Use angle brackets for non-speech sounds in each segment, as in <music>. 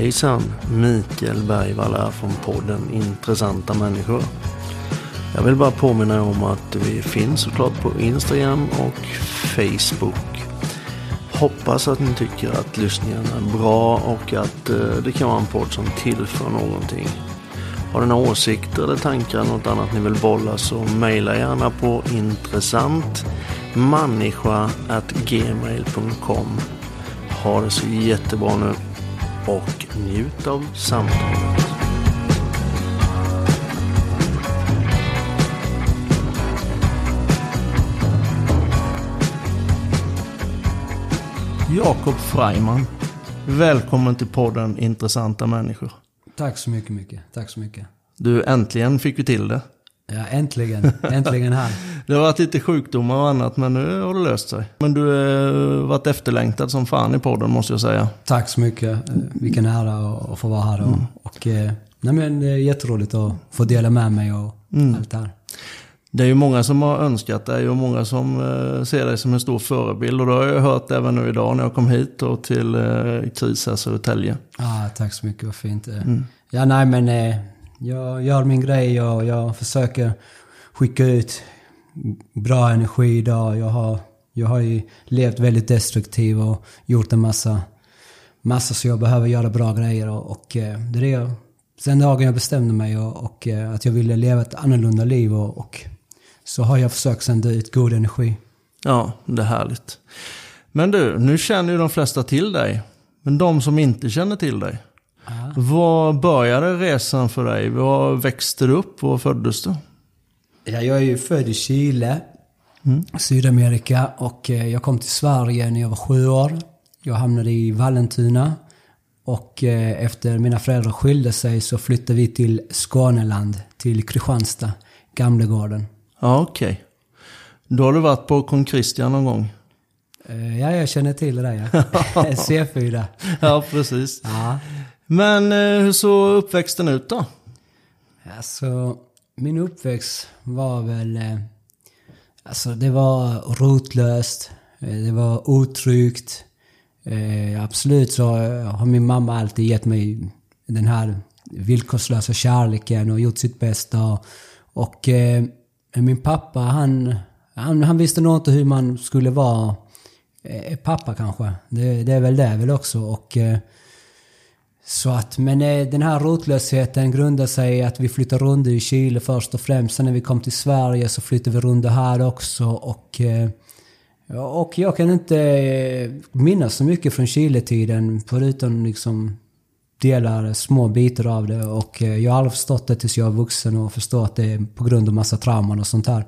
Hejsan! Mikael Bergvall här från podden Intressanta människor. Jag vill bara påminna er om att vi finns såklart på Instagram och Facebook. Hoppas att ni tycker att lyssningen är bra och att eh, det kan vara en podd som tillför någonting. Har ni några åsikter eller tankar eller något annat ni vill bolla så mejla gärna på intressantmanniskagmail.com Ha det så jättebra nu och njut av samtalet. Jakob Freiman. Välkommen till podden Intressanta människor. Tack så mycket, mycket. Tack så mycket. Du, äntligen fick vi till det. Ja, äntligen. Äntligen här. <laughs> Det har varit lite sjukdomar och annat, men nu har det löst sig. Men du har varit efterlängtad som fan i podden, måste jag säga. Tack så mycket. Eh, Vilken ära att få vara här. Och, Mm. och, eh, nej, men det är jätteroligt att få dela med mig och Mm. allt det här. Det är ju många som har önskat dig och många som eh, ser dig som en stor förebild. Och det har jag hört även nu idag när jag kom hit och till eh, KRIS här i Södertälje. Ah, tack så mycket, vad fint. Eh, Mm. Ja, nej men eh, jag gör min grej och jag försöker skicka ut bra energi idag. Jag har, jag har ju levt väldigt destruktiv och gjort en massa, massa så jag behöver göra bra grejer. Och, och eh, det är det jag, sen dagen jag bestämde mig och, och eh, att jag ville leva ett annorlunda liv och, och så har jag försökt sända ut god energi. Ja, det är härligt. Men du, nu känner ju de flesta till dig. Men de som inte känner till dig. Var började resan för dig? Var växte du upp? Var föddes du? Ja, jag är ju född i Chile, Sydamerika och eh, jag kom till Sverige när jag var sju år. Jag hamnade i Vallentuna och eh, efter mina föräldrar skilde sig så flyttade vi till Skåneland, till Kristianstad, Gamlegården. Ja, okej. Då har du varit på Kung Christian någon gång? Eh, Ja, jag känner till det där ja. <laughs> <laughs> C4. Ja, precis. Ja. Men eh, hur såg uppväxten ut då? Alltså, min uppväxt var väl... Eh, alltså, det var rotlöst. Eh, det var otryggt. Absolut så har min mamma alltid gett mig den här villkorslösa kärleken och gjort sitt bästa. Och min pappa, han, han, han visste nog inte hur man skulle vara pappa kanske. Det, det är väl det väl också. Och... Så att, men eh, den här rotlösheten grundar sig i att vi flyttade runt i Chile först och främst. Sen när vi kom till Sverige så flyttade vi runt här också. Och, eh, och jag kan inte eh, minnas så mycket från Chile-tiden. Förutom liksom delar, små bitar av det. Och jag har aldrig förstått det tills jag är vuxen och förstår att det är på grund av massa trauman och sånt här.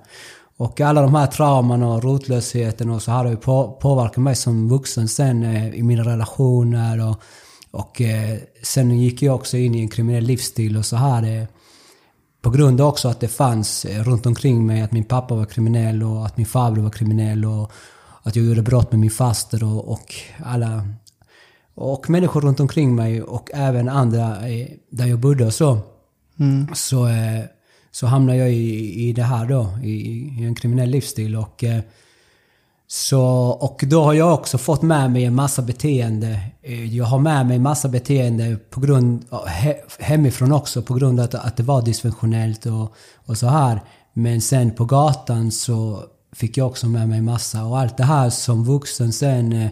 Och alla de här trauman och rotlösheten och så har det ju påverkat mig som vuxen sen i mina relationer och och eh, sen gick jag också in i en kriminell livsstil och så här. Eh, på grund av också att det fanns eh, runt omkring mig att min pappa var kriminell och att min farbror var kriminell och att jag gjorde brott med min faster och, och alla och människor runt omkring mig och även andra eh, där jag bodde och så. Så, eh, så hamnade jag i, i det här då, i, i en kriminell livsstil. Och, så, och då har jag också fått med mig en massa beteende. Eh, Jag har med mig en massa beteende på grund, he, hemifrån också på grund av att, att det var dysfunktionellt och, och så här. Men sen på gatan så fick jag också med mig massa. Och allt det här som vuxen sen eh,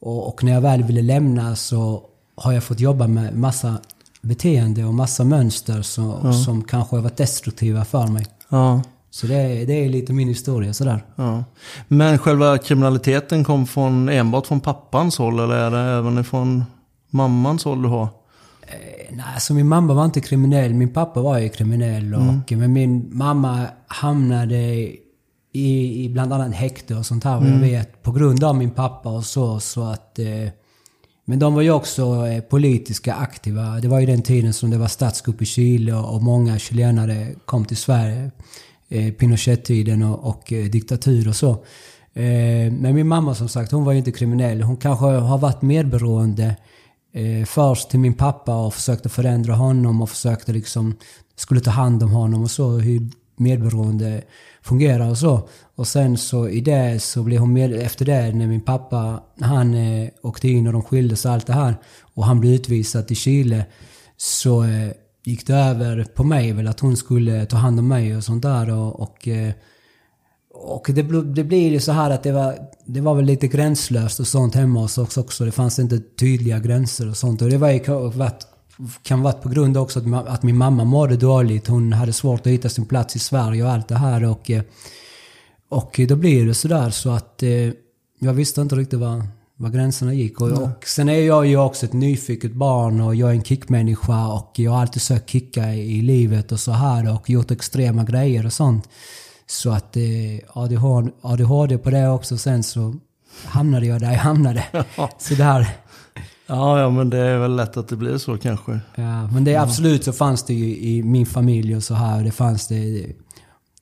och, och när jag väl ville lämna så har jag fått jobba med massa beteende och massa mönster så, som kanske har varit destruktiva för mig. Ja, Så det, är- det är lite min historia sådär. ja. Men själva kriminaliteten kom från, enbart från pappans håll eller är det även från mammans håll du har? Eh, Nej, alltså min mamma var inte kriminell. Min pappa var ju kriminell. Och, Men min mamma hamnade i, i bland annat häkte och sånt här vad jag vet. På grund av min pappa och så. så att, eh, men de var ju också eh, politiska aktiva. Det var ju den tiden som det var statskupp i Chile och, och många chilenare kom till Sverige. Eh, Pinochet-tiden och, och eh, diktatur och så. Eh, men min mamma som sagt, hon var ju inte kriminell. Hon kanske har varit medberoende eh, först till min pappa och försökte förändra honom och försökte liksom, skulle ta hand om honom och så. Hur medberoende fungerar och så. Och sen så i det så blev hon med, efter det när min pappa, han eh, åkte in och de skildes och allt det här. Och han blev utvisad till Chile. Så eh, gick det över på mig väl att hon skulle ta hand om mig och sånt där. Och, och, eh, och det, det blir ju så här att det var, det var väl lite gränslöst och sånt hemma hos oss också. Det fanns inte tydliga gränser och sånt. Och det var ju varit kan vara på grund också att, att min mamma mådde dåligt. Hon hade svårt att hitta sin plats i Sverige och allt det här. Och, eh, och då blir det sådär så att eh, jag visste inte riktigt vad var gränserna gick. Och, och sen är jag ju också ett nyfiket barn och jag är en kickmänniska och jag har alltid sökt kicka i, i livet och så här och gjort extrema grejer och sånt. Så att eh, ADHD, ADHD på det också. Sen så hamnade jag där jag hamnade. så där Ja, ja, men det är väl lätt att det blir så kanske. Ja, men det är absolut så fanns det ju i min familj och så här. Det fanns det,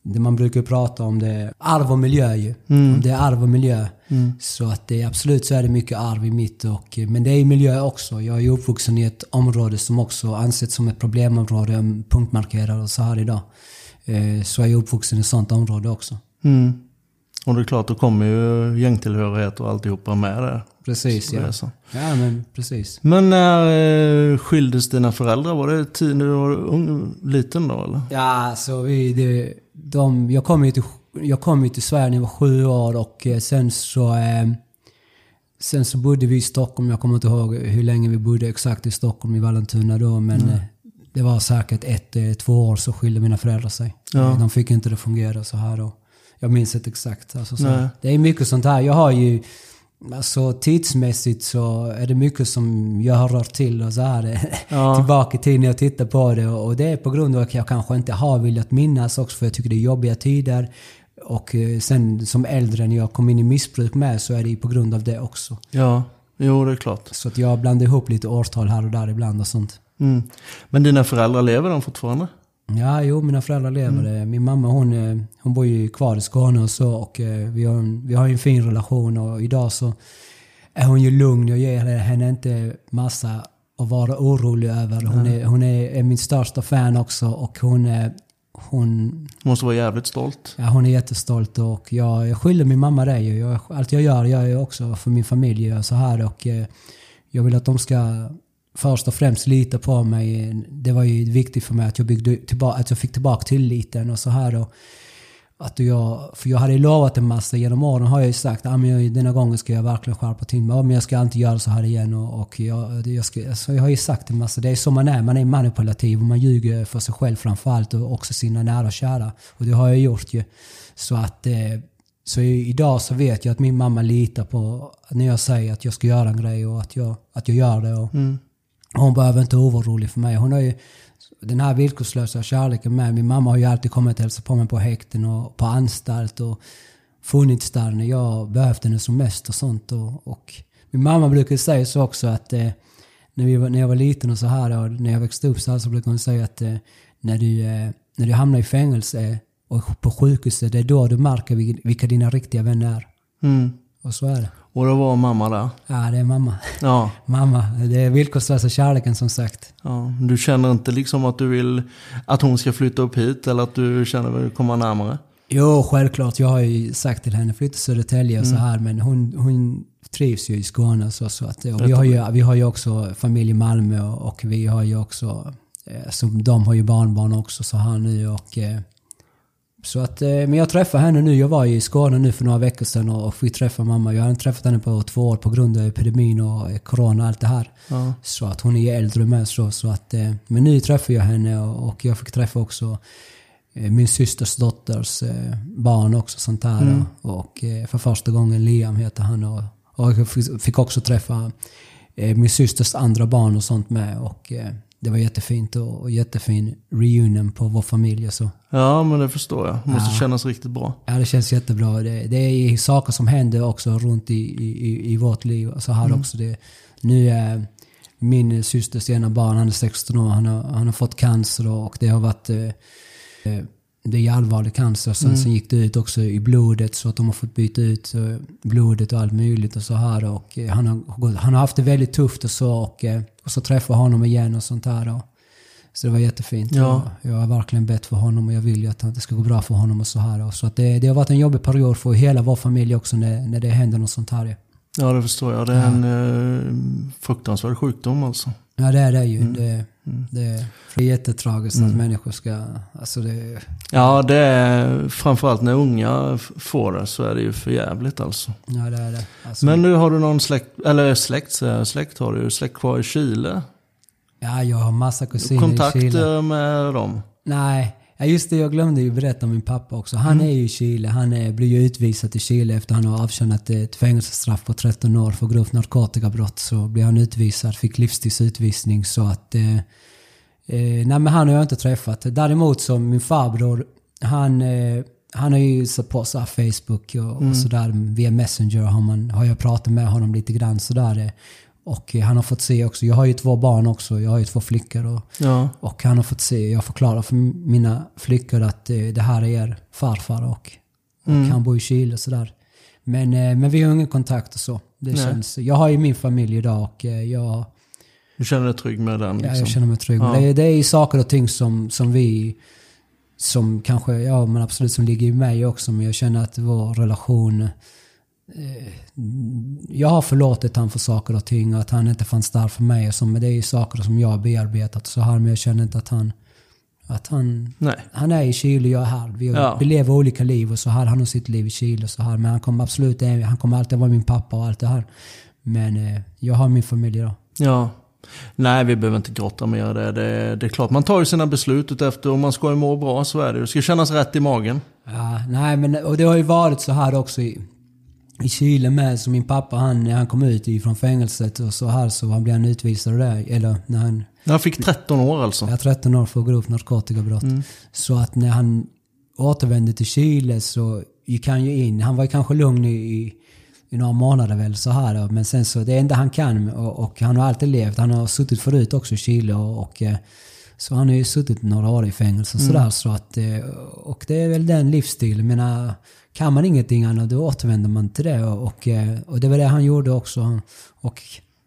det man brukar prata om det, arv och miljö ju. Mm. Det är arv och miljö. Mm. Så att det absolut så är det mycket arv i mitt och, men det är miljö också. Jag är uppvuxen i ett område som också ansetts som ett problemområde, punktmarkerat och så här idag. Eh, så är jag uppvuxen i ett sånt område också. Mm. Och det är klart, då kommer ju gängtillhörighet och alltihopa med där. Precis, ja. Ja, men precis. Men när eh, skildes dina föräldrar? Var det tid när du var ung, liten då eller? Ja, så vi, det, de, jag kom ju till, jag kom ju till Sverige när jag var sju år och eh, sen så... Eh, sen så bodde vi i Stockholm. Jag kommer inte ihåg hur länge vi bodde exakt i Stockholm, i Vallentuna då. Men mm. det var säkert ett, två år så skilde mina föräldrar sig. Ja. De fick inte det fungera så här då. Jag minns inte exakt. Alltså, så, det är mycket sånt här. Jag har ju Alltså tidsmässigt så är det mycket som jag har rört till och så här. Ja. <laughs> tillbaka tiden när jag tittar på det. Och det är på grund av att jag kanske inte har velat minnas också för jag tycker det är jobbiga tider. Och eh, sen som äldre när jag kom in i missbruk med så är det på grund av det också. Ja, jo det är klart. Så att jag blandar ihop lite årtal här och där ibland och sånt. Mm. Men dina föräldrar, lever de fortfarande? Ja, jo, mina föräldrar lever. Mm. Min mamma hon, eh, hon bor ju kvar i Skåne och så och eh, vi har, en, vi har en fin relation och idag så är hon ju lugn. Jag ger henne inte massa att vara orolig över. Hon, är, hon är, är min största fan också och hon är hon måste vara jävligt stolt. Ja, hon är jättestolt och jag, jag skyller min mamma det. Jag, allt jag gör, gör jag också för min familj. Och så här och eh, jag vill att de ska först och främst lita på mig. Det var ju viktigt för mig att jag, byggde tillbaka, att jag fick tillbaka tilliten och så här. Och att jag, för jag hade lovat en massa genom åren har jag ju sagt att ah, denna gången ska jag verkligen skärpa till mig. Men jag ska inte göra så här igen. Och, och jag, jag, ska, alltså jag har ju sagt en massa. Det är så man är. Man är manipulativ och man ljuger för sig själv framförallt och också sina nära och kära. Och det har jag gjort ju. Så att eh, så idag så vet jag att min mamma litar på när jag säger att jag ska göra en grej och att jag, att jag gör det. Och, mm. Hon behöver inte vara orolig för mig. Hon har ju den här villkorslösa kärleken med. Min mamma har ju alltid kommit och hälsat på mig på häkten och på anstalt och funnits där när jag behövt henne som mest och sånt. Och, och min mamma brukar säga så också att eh, när, vi när jag var liten och så här och när jag växte upp så här så brukar hon säga att eh, när, du, eh, när du hamnar i fängelse och på sjukhuset, det är då du märker vilka dina riktiga vänner är. Mm. Och så är det. Och då var mamma där? Ja, det är mamma. Ja. <laughs> mamma. Det är villkorslösa kärleken som sagt. Ja, du känner inte liksom att du vill att hon ska flytta upp hit eller att du känner att du vill komma närmare? Jo, självklart. Jag har ju sagt till henne flytta till Södertälje och mm. så här. Men hon, hon trivs ju i Skåne. Så, så att, och vi, har ju, vi har ju också familj i Malmö och, och vi har ju också... Eh, så de har ju barnbarn också så här nu och... Så att, eh, men jag träffade henne nu. Jag var i Skåne nu för några veckor sedan och fick träffa mamma. Jag har inte träffat henne på två år på grund av epidemin och eh, corona och allt det här. Ja. Så att hon är äldre med så. så att, eh, men nu träffar jag henne och jag fick träffa också min systers dotters barn också. sånt där. Mm. Och för första gången Liam heter han. Och, och jag fick också träffa min systers andra barn och sånt med. Och det var jättefint och, och jättefin reunion på vår familj. Så. Ja, men det förstår jag. Det måste ja. kännas riktigt bra. Ja, det känns jättebra. Det, det är saker som händer också runt i, i, i vårt liv. Så här mm. också. Det, nu är min systers ena barn, han är 16 år, han har, han har fått cancer och det har varit eh, eh det är allvarlig cancer. Sen, mm. sen gick det ut också i blodet så att de har fått byta ut eh, blodet och allt möjligt och så här. Och han, har, han har haft det väldigt tufft och så. Och, och så träffar honom igen och sånt här. Och, Så det var jättefint. Ja. Jag, jag har verkligen bett för honom och jag vill ju att det ska gå bra för honom och så här. Så att det, det har varit en jobbig period för hela vår familj också när, när det händer något sånt här. Ja, det förstår jag. Det är en eh, fruktansvärd sjukdom alltså. Ja, det är det ju. Mm. Det, det, det är jättetragiskt att människor ska... Alltså det, Ja, det är framförallt när unga får det så är det ju för jävligt alltså. ja, det är det. Alltså, Men nu har du någon släkt, eller släkt, säger släkt har du, släkt kvar i Chile? ja, jag har massa kusiner i Chile. Kontakter med dem? Nej, ja, just det. Jag glömde ju berätta om min pappa också. Han Mm. är ju i Chile. Han är, blir ju utvisad till Chile efter han har avtjänat ett fängelsestraff på 13 år för grovt narkotikabrott. Så blir han utvisad, fick livstidsutvisning. Så att... Eh, eh, nej men han har jag inte träffat. Däremot så min farbror, han, eh, han har ju satt på så Facebook och, Mm. och sådär. Via Messenger har, man, har jag pratat med honom lite grann sådär. Och han har fått se också, jag har ju två barn också. Jag har ju två flickor. Och, Ja. och han har fått se, jag förklarar för mina flickor att eh, det här är er farfar och, och Mm. han bor i Chile och sådär. Men, eh, men vi har ingen kontakt och så. Det Nej. känns, jag har ju min familj idag och eh, jag, Du känner dig trygg med den? ja, Liksom. jag känner mig trygg. Ja. Det, är- det är ju saker och ting som, som vi, som kanske, ja men absolut som ligger i mig också. Men jag känner att vår relation, jag har förlåtit han för saker och ting och att han inte fanns där för mig. Och så, men det är ju saker som jag har bearbetat så här. Men jag känner inte att han, att han, Nej. han är i Chile och jag är här. Vi, Ja. vi lever olika liv och så här. Han har sitt liv i Chile och så här. Men han kommer absolut, han kommer alltid vara min pappa och allt det här. Men eh, jag har min familj idag. Ja. Nej, vi behöver inte grotta mer det. det. Det är klart, man tar ju sina beslut utefter om man ska må bra, så är det. Det ska kännas rätt i magen. Ja, nej men och det har ju varit så här också i, i Chile med. Så min pappa han, när han kom ut ifrån fängelset och så här så han blev han utvisad där. Eller när han, Han fick 13 år alltså. är 13 år för grovt narkotikabrott. Mm. Så att när han återvände till Chile så gick han ju in. Han var kanske lugn i, i, några månader väl så här. Men sen så, det enda han kan och, och han har alltid levt. Han har suttit förut också i Chile och, och eh, så han har ju suttit några år i fängelse och sådär. Så att, eh, och det är väl den livsstilen. Jag menar, kan man ingenting annat då återvänder man till det. Och, och, eh, och det var det han gjorde också. Och,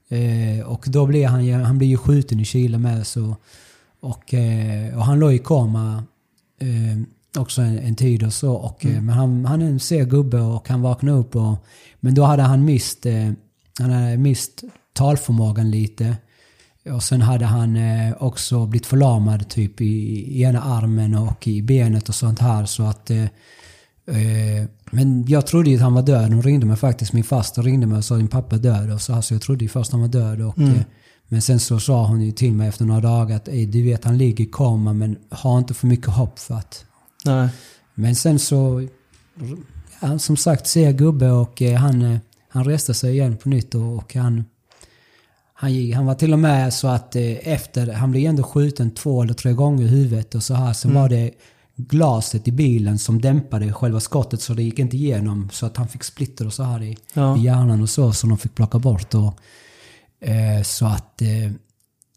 eh, och då blev han, han blev ju skjuten i Chile med. Så, och, eh, och han låg i koma också en, en tid och så. Och, eh, Men han, han är en seg gubbe och han vaknade upp. Och, men då hade han mist, han hade mist talförmågan lite. Och sen hade han också blivit förlamad typ i, i ena armen och i benet och sånt här. Så att... Eh, men jag trodde ju att han var död. De ringde mig faktiskt. Min faster ringde mig och sa din pappa är död. Och så, här, så jag trodde ju först han var död. Och, eh, men sen så sa hon ju till mig efter några dagar att "Ey, du vet han ligger i koma men ha inte för mycket hopp för att... Nej. Men sen så... Ja, som sagt, ser gubbe och eh, han, eh, han reste sig igen på nytt och, och han... Han, han var till och med så att eh, efter, han blev ändå skjuten två eller tre gånger i huvudet och så här. Sen var det glaset i bilen som dämpade själva skottet så det gick inte igenom. Så att han fick splitter och så här i, Ja. i hjärnan och så som de fick plocka bort. Och, eh, så att... Eh,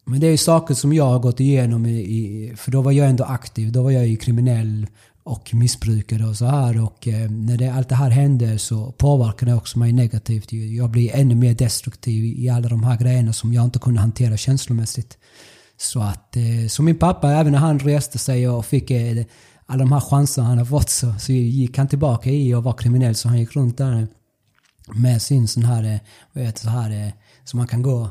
men det är ju saker som jag har gått igenom i, i, för då var jag ändå aktiv. Då var jag ju kriminell och missbrukare och så här. Och eh, när det, allt det här hände så påverkade det också mig negativt. Jag blir ännu mer destruktiv i alla de här grejerna som jag inte kunde hantera känslomässigt. Så att, eh, så min pappa, även när han reste sig och fick eh, alla de här chanserna han har fått så, så gick han tillbaka i och var kriminell. Så han gick runt där med sin sån här, eh, vad heter så här, eh, som man kan gå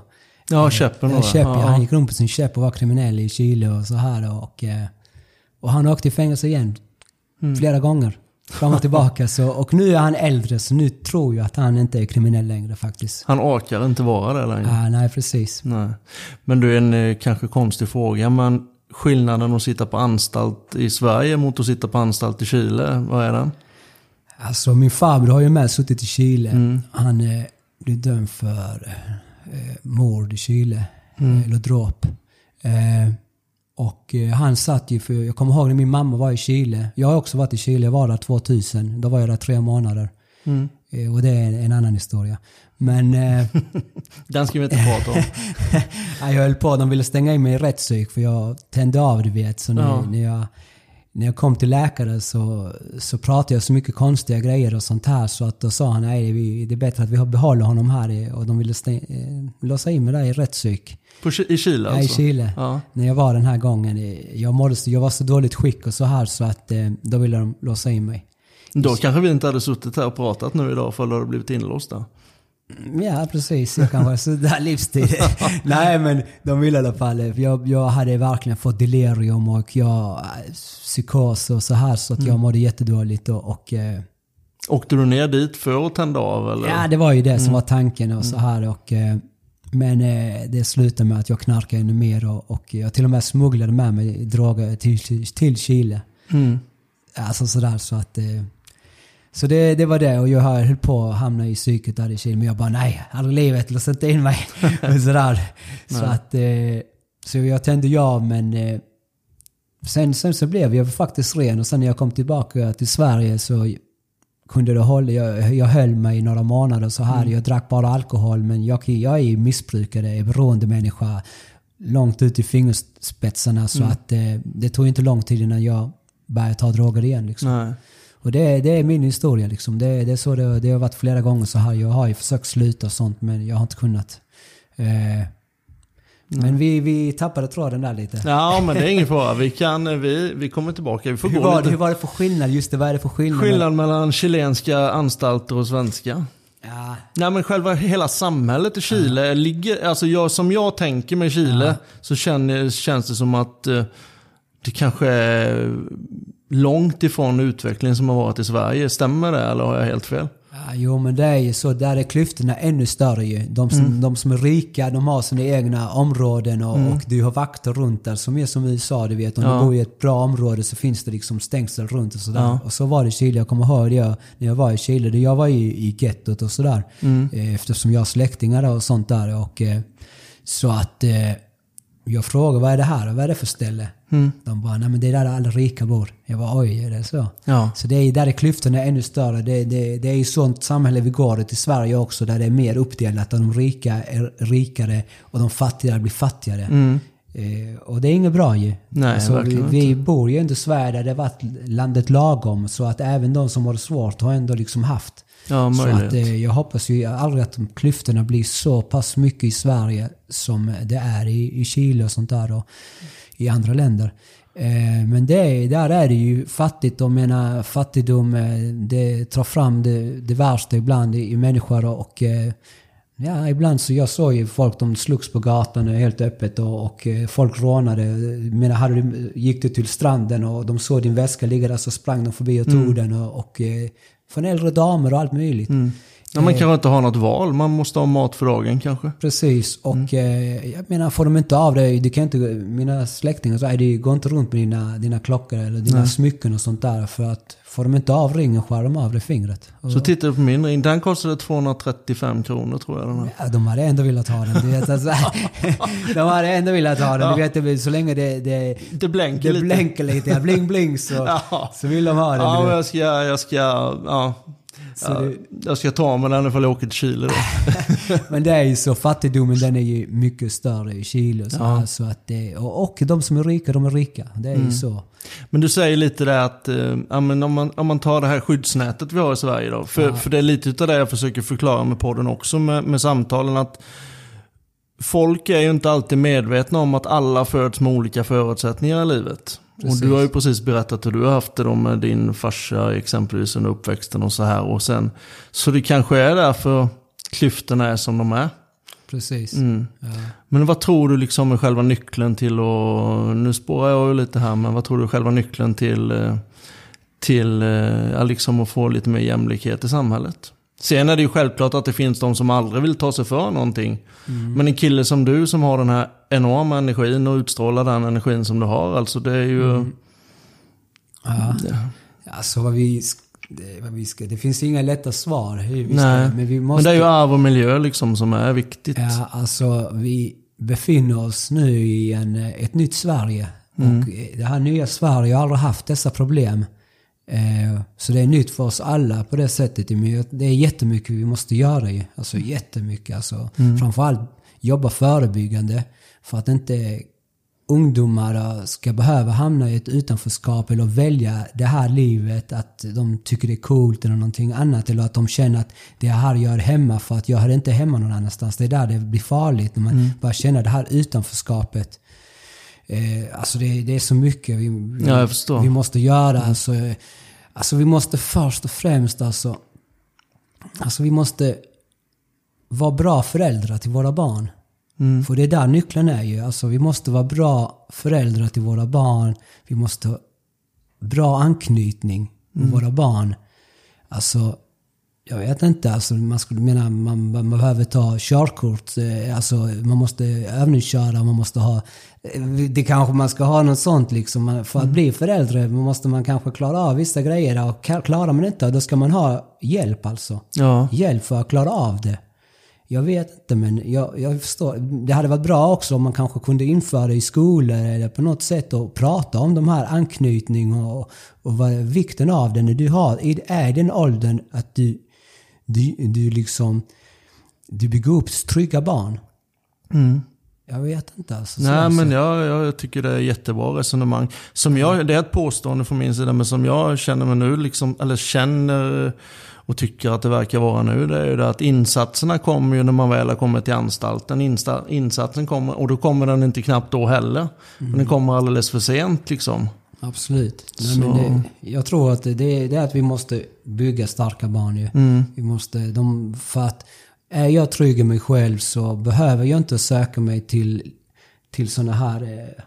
Ja, käppen Ja, då. käpp, ja. Han gick runt på sin käpp och var kriminell i Chile och så här. Och, eh, och han åkte i fängelse igen. Mm. Flera gånger. Fram och tillbaka. Så, och nu är han äldre så nu tror jag att han inte är kriminell längre faktiskt. Han orkar inte vara det längre. Ah, nej, precis. Nej. Men du, en eh, kanske konstig fråga, men skillnaden att sitta på anstalt i Sverige mot att sitta på anstalt i Chile, vad är den? Alltså min farbror har ju med suttit i Chile. Mm. Han eh, blev dömd för eh, mord i Chile. Mm. Eh, eller dråp. Eh, och eh, han satt ju för, jag kommer ihåg när min mamma var i Chile. Jag har också varit i Chile, jag var där 2000. Då var jag där tre månader. Mm. Eh, och det är en, en annan historia. Men eh, <laughs> Den ska vi inte prata om. <laughs> jag höll på, de ville stänga in mig i rättspsyk för jag tände av du vet. Så när, Ja. när, jag, när jag kom till läkare så, så pratade jag så mycket konstiga grejer och sånt här så att då sa han nej vi- det är bättre att vi behåller honom här i- och de ville stä- eh, låsa in mig där i rättspsyk. På, I Chile Ja, alltså? i Chile. Ja. När jag var den här gången. eh, Jag, mådde, jag var så dåligt skick och så här så att eh, då ville de låsa in mig. Då kanske vi inte hade suttit här och pratat nu idag för då hade blivit inlåst där. Ja, precis. Jag kan vara sådär livstid. <laughs> Nej, men de ville i alla fall. eh, Jag, jag hade verkligen fått delirium och jag, eh, psykos och så här så att jag mådde jättedåligt. Och, och, eh, Åkte du ner dit för att tända av eller? ja, det var ju det som var tanken och så här. Och, men det slutade med att jag knarkade ännu mer och, och jag till och med smugglade med mig droger till, till, till Chile. Mm. Alltså sådär så att... Så det, det var det och jag höll på att hamna i psyket där i Chile. Men jag bara nej, aldrig livet, lås inte in mig. <laughs> och sådär. <laughs> Så att... Eh, så jag tände ja men... Eh, sen, sen så blev jag faktiskt ren och sen när jag kom tillbaka till Sverige så kunde det hålla, jag, jag höll mig i några månader så här. Jag drack bara alkohol men jag, jag är missbrukare, beroende människa långt ut i fingerspetsarna så att eh, det tog inte lång tid innan jag började ta droger igen. Liksom. Nej. Och det, det är min historia liksom. Det, det är så det, det har varit flera gånger så här. Jag har ju försökt sluta och sånt men jag har inte kunnat. Eh, men vi, vi tappade tråden där lite. Ja, men det är ingen fara. Vi, kan, vi, vi kommer tillbaka. Vi får Hur gå var, det, lite. hur var det för skillnad? Just det, vad är det för skillnad? Skillnad mellan chilenska anstalter och svenska. Ja, Nej men själva hela samhället i Chile ligger, alltså jag, som jag tänker med Chile så känner, känns det som att eh, det kanske är långt ifrån utvecklingen som har varit i Sverige. Stämmer det eller har jag helt fel? Ja, jo men det är ju så. Där är klyftorna ännu större ju. De som, de som är rika, de har sina egna områden och, och du har vakter runt där. Som är som i USA, du vet. Om Ja. du bor i ett bra område så finns det liksom stängsel runt och sådär. Och så var det i Chile. Jag kommer ihåg det när jag var i Chile. Jag var ju i gettot och sådär. Eh, Eftersom jag har släktingar och sånt där. Och, eh, så att eh, jag frågade vad är det här? Vad är det för ställe? De bara, nej men det är där alla rika bor. Jag bara, oj, är det så? Ja. Så det är, där är klyftorna ännu större. Det, det, det är ju sånt samhälle vi går i Sverige också, där det är mer uppdelat. Där de rika är rikare och de fattiga blir fattigare. Eh, och det är inget bra ju. Mm. Nej, alltså, vi, vi bor ju ändå i Sverige där det varit landet lagom. Så att även de som har det svårt har ändå liksom haft. Ja, så att, eh, jag hoppas ju aldrig att klyftorna blir så pass mycket i Sverige som det är i, i Chile och sånt där och i andra länder. Eh, men det, är- där är det ju fattigt. Jag menar fattigdom, eh, det tar fram det, det värsta ibland i, människor och eh, Ja, ibland så jag såg ju folk, de slogs på gatan helt öppet och, och folk rånade. Jag menar, hade du, gick du till stranden och de såg din väska ligga där så sprang de förbi och tog den och, och från äldre damer och allt möjligt. Ja, man kanske inte har något val. Man måste ha mat för dagen kanske. Precis, och eh, jag menar får de inte av det, du kan inte, mina släktingar så det går inte runt med dina, dina klockor eller dina smycken och sånt där för att får de inte av ringen skär de av det fingret. Och, Så tittar du på min ring. Den kostade 235 kronor tror jag. Den här. Ja, de hade ändå velat ha den. Du vet, alltså, <laughs> de hade ändå velat ha den. Du vet, så länge det, det, Det blänker det lite. blänker lite, ja, bling bling så, <laughs> Ja. så vill de ha den. Ja, du jag ska, jag ska, ja. Så ja, det- Jag ska ta med den ifall jag åker till Chile då. <laughs> Men det är ju så, fattigdomen den är ju mycket större i Chile och så, här, så att det, och, de som är rika, de är rika. Det är Mm. ju så. Men du säger lite där att ja, men om, man, om man tar det här skyddsnätet vi har i Sverige då. För, för det är lite utav det jag försöker förklara med podden också med, med samtalen. att Folk är ju inte alltid medvetna om att alla föds med olika förutsättningar i livet. Precis. Och du har ju precis berättat hur du har haft det då med din farsa exempelvis under uppväxten och så här. Och sen, så det kanske är därför klyftorna är som de är. Precis. Mm. Ja. Men vad tror du liksom är själva nyckeln till att, nu spårar jag ju lite här, men vad tror du är själva nyckeln till, eh, till eh, liksom att få lite mer jämlikhet i samhället? Sen är det ju självklart att det finns de som aldrig vill ta sig för någonting. Men en kille som du som har den här enorma energin och utstrålar den energin som du har, alltså det är ju... Ja. Alltså vad vi, det, vad vi ska, det finns inga lätta svar. Vi Nej, ska, men vi men måste... det är ju arv och miljö liksom som är viktigt. Ja, alltså vi befinner oss nu i en, ett nytt Sverige. Mm. Och det här nya Sverige har aldrig haft dessa problem. Eh, så det är nytt för oss alla på det sättet. Men det är jättemycket vi måste göra ju. Alltså jättemycket. Alltså, Mm. Framförallt jobba förebyggande. För att inte ungdomar ska behöva hamna i ett utanförskap eller välja det här livet, att de tycker det är coolt eller någonting annat. Eller att de känner att det här gör hemma för att jag hör inte hemma någon annanstans. Det är där det blir farligt, när man mm. börjar känna det här utanförskapet. Eh, alltså det, det, är så mycket vi, ja, vi måste göra. Alltså, alltså vi måste först och främst alltså, alltså vi måste vara bra föräldrar till våra barn. Mm. För det är där nyckeln är ju. Alltså vi måste vara bra föräldrar till våra barn. Vi måste ha bra anknytning med mm. våra barn. Alltså, jag vet inte. Alltså, man skulle mena man, man behöver ta körkort. Eh, alltså, man måste övningsköra. Man måste ha... Eh, det kanske man ska ha något sånt liksom. För att mm. bli förälder måste man kanske klara av vissa grejer. Och klarar man inte, då ska man ha hjälp alltså. Ja. Hjälp för att klara av det. Jag vet inte, men jag, jag förstår. Det hade varit bra också om man kanske kunde införa i skolor eller på något sätt och prata om de här anknytning och, och vad, vikten av det när du har, är den åldern att du, du, du liksom, du bygger upp trygga barn. Mm. Jag vet inte. Alltså, Nej, men jag, jag tycker det är jättebra resonemang. Som jag, det är ett påstående från min sida, men som jag känner mig nu, liksom, eller känner och tycker att det verkar vara nu, det är ju det att insatserna kommer ju när man väl har kommit till anstalten. Insta, insatsen kommer, och då kommer den inte knappt då heller. Mm. Men den kommer alldeles för sent liksom. Absolut. Nej, men det, jag tror att det, det, är att vi måste bygga starka barn ju. Mm. Vi måste, de, för att är jag trygg i mig själv så behöver jag inte söka mig till, till sådana här eh,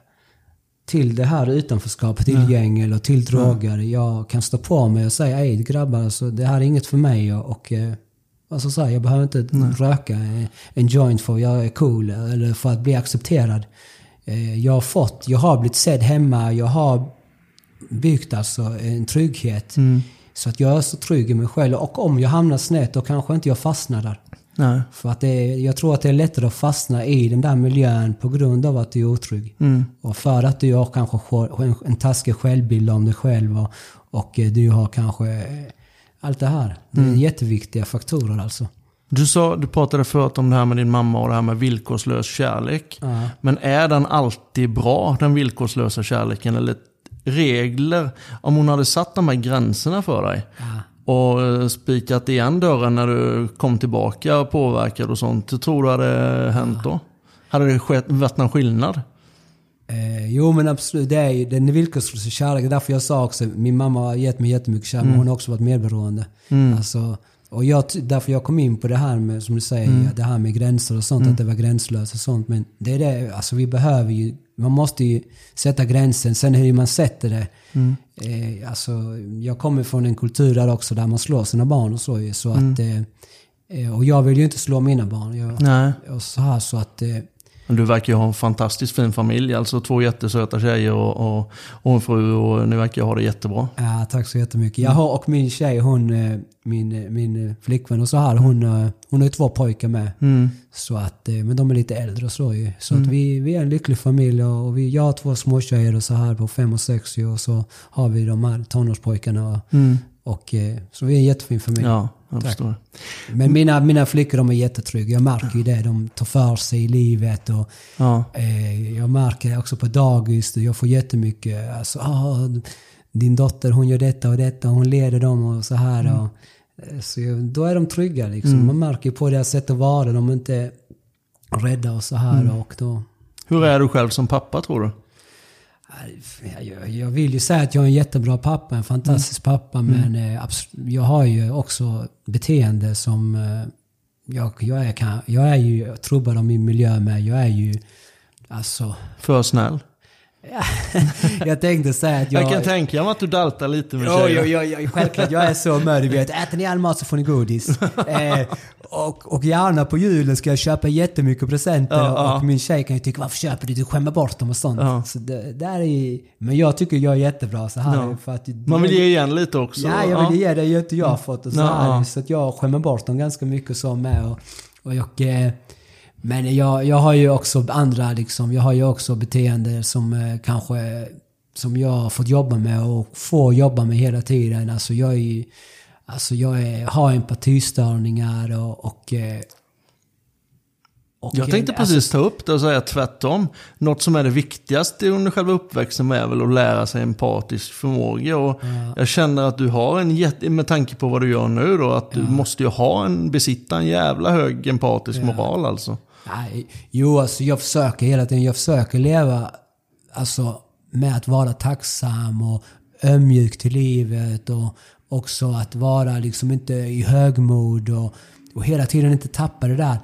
till det här utanförskapet, till Nej. gäng eller till droger. Nej. Jag kan stå på mig och säga ej grabbar, alltså, det här är inget för mig. Och, och eh, alltså, så här, jag behöver inte Nej. röka en joint för att jag är cool eller för att bli accepterad. Eh, jag har fått, jag har blivit sedd hemma, jag har byggt alltså en trygghet. Mm. Så att jag är så trygg i mig själv. Och om jag hamnar snett, då kanske inte jag fastnar där. Nej. För att det är, jag tror att det är lättare att fastna i den där miljön på grund av att du är otrygg. Mm. Och för att du har kanske en, en taskig självbild om dig själv och, och eh, du har kanske eh, allt det här. Det är mm. jätteviktiga faktorer alltså. Du, sa, du pratade förut om det här med din mamma och det här med villkorslös kärlek. Ja. Men är den alltid bra, den villkorslösa kärleken? Eller regler, om hon hade satt de här gränserna för dig? Ja och eh, spikat igen dörren när du kom tillbaka påverkad och sånt. Tror du hade hänt då? Hade det skett, varit någon skillnad? Eh, jo men absolut, det är ju den villkorslösa kärleken. Därför jag sa också, min mamma har gett mig jättemycket kärlek, mm. men hon har också varit medberoende. Mm. Alltså, och jag, därför jag kom in på det här med, som du säger, mm. det här med gränser och sånt, mm. att det var gränslöst och sånt. Men det är det, alltså vi behöver ju, man måste ju sätta gränsen. Sen hur man sätter det. Mm. Eh, alltså, jag kommer från en kultur där också där man slår sina barn och så ju. Så att, mm. eh, eh, och jag vill ju inte slå mina barn. Jag. Och så här så att... Eh, du verkar ju ha en fantastiskt fin familj. Alltså två jättesöta tjejer och, och, och en fru och ni verkar ha det jättebra. Ja, tack så jättemycket. Jag har, och min tjej, hon, eh, min, min flickvän och så här, hon, eh, hon har ju två pojkar med. Mm. Så att, eh, men de är lite äldre och så ju. Så mm. att vi, vi är en lycklig familj och vi, jag har två småtjejer och så här på fem och sex och så har vi de här tonårspojkarna. Mm. Och, så vi är en jättefin familj. Ja jag förstår. Men mina, mina flickor de är jättetrygga. Jag märker ju det. De tar för sig i livet. Och, ja. eh, jag märker också på dagis, jag får jättemycket. Alltså, ah, din dotter hon gör detta och detta, hon leder dem och så här. Mm. Och, eh, så då är de trygga. Liksom. Mm. Man märker på deras sätt att vara. De är inte rädda och så här. Mm. Och då, Hur är du själv som pappa tror du? Jag, vill ju säga att jag är en jättebra pappa, en fantastisk mm. pappa. Men mm. Eh, jag har ju också beteende som... Eh, jag, jag, är, jag är ju trubbad av min miljö med. Jag är ju... Alltså... För snäll? Jag tänkte säga att jag... Jag kan tänka mig att du daltar lite med tjejer. Jo, jo, jo, självklart. Jag är så mörd. Vet, äter ni all mat så får ni godis. eh, och, och gärna på julen ska jag köpa jättemycket presenter. Ja, och ja. min tjej kan ju tycka, varför köper du? Du skämmer bort dem och sånt. Ja. Så det, där är, men jag tycker jag är jättebra så här. För att, Man vill ge igen lite också. Ja, jag vill ge det. Har inte jag fått. Och så, här, så att jag skämmer bort dem ganska mycket så med. Och, och jag, men jag, jag har ju också andra liksom, jag har ju också beteende som eh, kanske som jag har fått jobba med och får jobba med hela tiden. Alltså jag är ju, alltså jag är, har empatistörningar och, och, eh, Och, Jag tänkte eh, precis alltså, ta upp det och säga tvärtom. Något som är det viktigaste under själva uppväxten är väl att lära sig empatisk förmåga. Och Jag känner att du har en jätte, med tanke på vad du gör nu då, att du måste ju ha en, besitta en jävla hög empatisk moral alltså. Nej, jo, alltså jag försöker hela tiden. Jag försöker leva alltså, med att vara tacksam och ömjuk till livet och också att vara liksom inte i högmod och, och hela tiden inte tappa det där.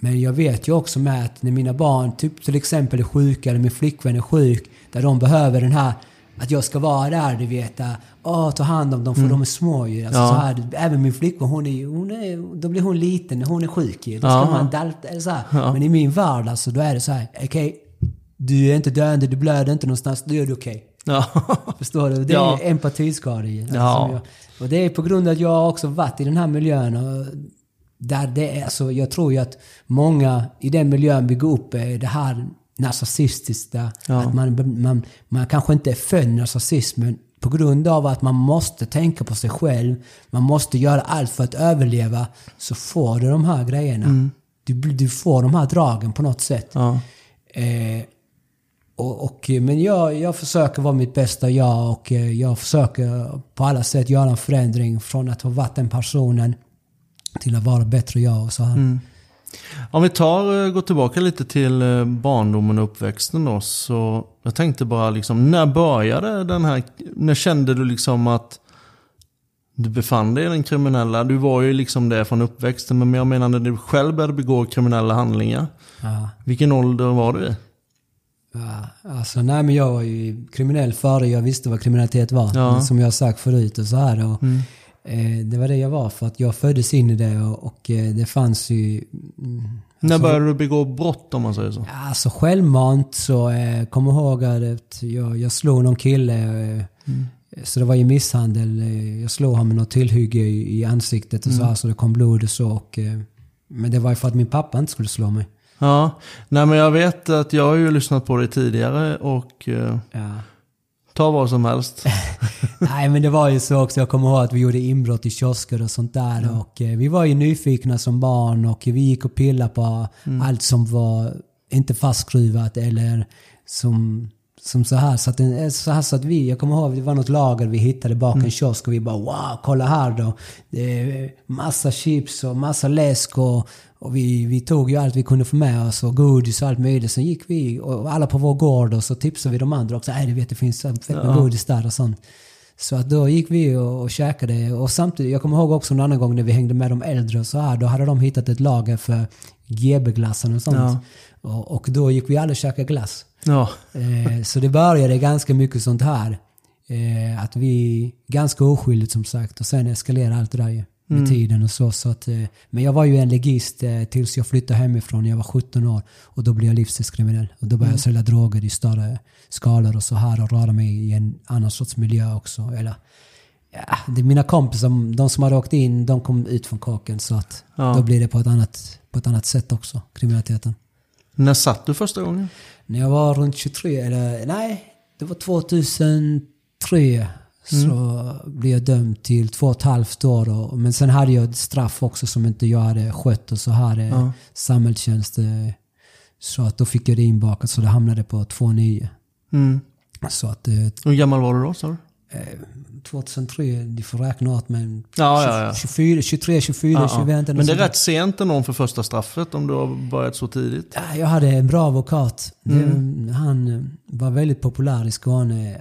Men jag vet ju också med att när mina barn typ till exempel är sjuka eller min flickvän är sjuk, där de behöver den här att jag ska vara där, du vet. Åh, ta hand om dem för de är små ju. Alltså, Ja. så här, även min flickvän, hon är, hon är, då blir hon liten när hon är sjuk ju. Då ska Ja. man dalta, eller så här. Men i min värld alltså, då är det så här, okej, du är inte döende, du blöder inte någonstans, då är det okej. Ja. <laughs> Förstår du? Det är Ja. empatiskada ju. Alltså, Ja. och det är på grund av att jag också varit i den här miljön. Och där det är, alltså, jag tror ju att många i den miljön bygger upp eh, det här narcissistiska. Ja. Att man, man, man kanske inte är född narcissist, men på grund av att man måste tänka på sig själv, man måste göra allt för att överleva, så får du de här grejerna. Du, du får de här dragen på något sätt. Ja. Eh, och, och, men jag, jag försöker vara mitt bästa jag och eh, jag försöker på alla sätt göra en förändring från att ha varit den personen till att vara bättre jag och så här. Om vi tar, eh, går tillbaka lite till eh, barndomen och uppväxten då. Så jag tänkte bara liksom, när började den här, när kände du liksom att du befann dig i den kriminella? Du var ju liksom det från uppväxten, men jag menar när du själv började begå kriminella handlingar. Ja, Vilken ålder var du i? ja, alltså, nej, men jag var ju kriminell före jag visste vad kriminalitet var. Ja. Som jag sagt förut och så här. Och, eh, det var det jag var för att jag föddes in i det och, eh, det fanns ju... Mm, När började du begå brott om man säger så? Alltså självmant så eh, kommer jag ihåg att jag, jag slog någon kille. Eh, Så det var ju misshandel. Eh, jag slog honom med något tillhygge i, i ansiktet och så här så det kom blod och så. Och, eh, men det var ju för att min pappa inte skulle slå mig. Ja, nej men jag vet att jag har ju lyssnat på dig tidigare och eh, Ja. Ta vad som helst. <laughs> Nej men det var ju så också. Jag kommer ihåg att vi gjorde inbrott i kiosker och sånt där. Och eh, vi var ju nyfikna som barn och vi gick och pillade på allt som var inte fastskruvat eller som, som så här. Så att, eh, så här så att vi, jag kommer ihåg det var något lager vi hittade bakom en kiosk och vi bara wow, kolla här då. Det är massa chips och massa läsk och, och vi, vi tog ju allt vi kunde få med oss och godis och allt möjligt. Sen gick vi och alla på vår gård och så tipsade vi de andra också. Nej, du vet det finns fett med godis där och sånt. Så att då gick vi och, och käkade. Och samtidigt, jag kommer ihåg också en annan gång när vi hängde med de äldre och så här. Då hade de hittat ett lager för GB-glassen och sånt. Ja. Och, och då gick vi alla och käkade glass. Ja, Eh, så det började ganska mycket sånt här. Eh, att vi, ganska oskyldigt som sagt. Och sen eskalerade allt det där ju. Med tiden och så. så att, eh, men jag var ju en legist eh, tills jag flyttade hemifrån jag var 17 år. Och då blev jag livstidskriminell. Och då började jag sälja droger i större skalor och så här. Och röra mig i en annan sorts miljö också. Eller, ja, det är mina kompisar, de som har åkt in, de kom ut från kåken. Så att Ja. då blir det på ett, annat, på ett annat sätt också, kriminaliteten. när satt du första gången? När jag var runt 23, eller nej, det var 2003. Så blev jag dömd till två och ett halvt år. Och, men sen hade jag ett straff också som inte jag hade skött. Och så hade Ja. samhällstjänst. Så att då fick jag det inbakat så det hamnade på 2,9. Mm. Så att eh, Hur gammal var du då sa du? 2003, du får räkna åt men Ja, ja, ja. 24, 23, 24, Ja, 25. ja. något Men det är rätt sent ändå för första straffet om du har börjat så tidigt. Ja, Jag hade en bra advokat. Det- Mm. Han eh, var väldigt populär i Skåne.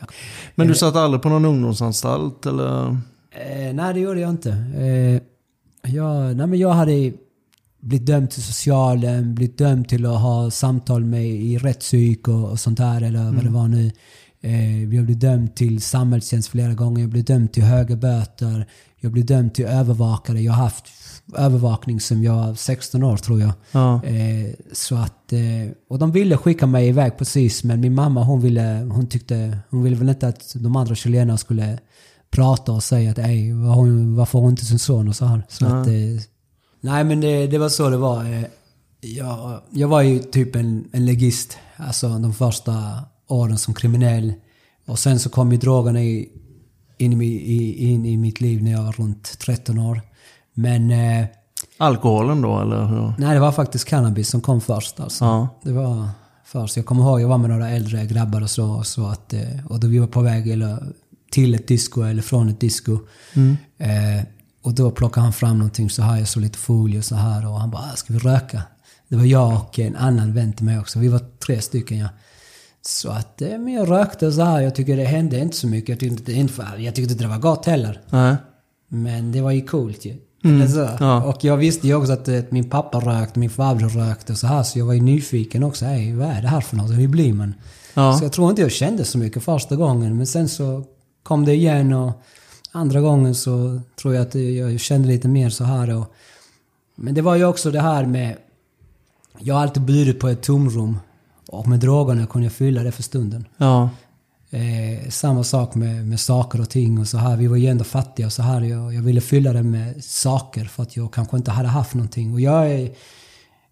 Men du satt aldrig på någon ungdomsanstalt eller? Eh, nej, det gjorde jag inte. Eh, jag, nej, men jag hade blivit dömd till socialen, blivit dömd till att ha samtal med i rättspsyk och, och sånt där, eller vad det var nu. Eh, jag blev dömd till samhällstjänst flera gånger, jag blev dömd till höga böter, jag blev dömd till övervakare. Jag har haft övervakning som jag var 16 år tror jag. Ja. Eh, så att, eh, och de ville skicka mig iväg precis, men min mamma hon ville, hon tyckte, hon ville väl inte att de andra chilenarna skulle prata och säga att ej, varför har hon inte sin son och så här. Så Ja. att, eh, nej men det, det var så det var. Eh, jag, jag var ju typ en, en legist, alltså de första åren som kriminell. Och sen så kom ju drogerna i, in, in i mitt liv när jag var runt 13 år. Men eh, Alkoholen då eller hur? Nej, det var faktiskt cannabis som kom först alltså. Ja. Det var först. Jag kommer ihåg, jag var med några äldre grabbar och så. Och, så att, eh, och då vi var på väg eller, till ett disco eller från ett disco. Mm. Eh, och då plockade han fram någonting så här, jag såg lite folie och så här. Och han bara, "Ah, ska vi röka? Det var jag och en annan vän till mig också. Vi var tre stycken ja. Så att, eh, men jag rökte så här. Jag tycker det hände inte så mycket. Jag tyckte inte, jag tyckte inte det var gott heller. Nej. Men det var ju coolt ju. Mm, Eller så. ja. Och jag visste ju också att, eh, min pappa rökte, min farbror rökte och så här. Så jag var ju nyfiken också. Hey, vad är det här för något? Hur blir man? Ja. Så jag tror inte jag kände så mycket första gången. Men sen så kom det igen och andra gången så tror jag att jag kände lite mer så här. Och, men det var ju också det här med... Jag har alltid burit på ett tomrum. Och med drogerna kunde jag fylla det för stunden. Ja. Eh, samma sak med, med saker och ting och så här. Vi var ju ändå fattiga och så här. Jag, jag ville fylla det med saker för att jag kanske inte hade haft någonting. Och jag är,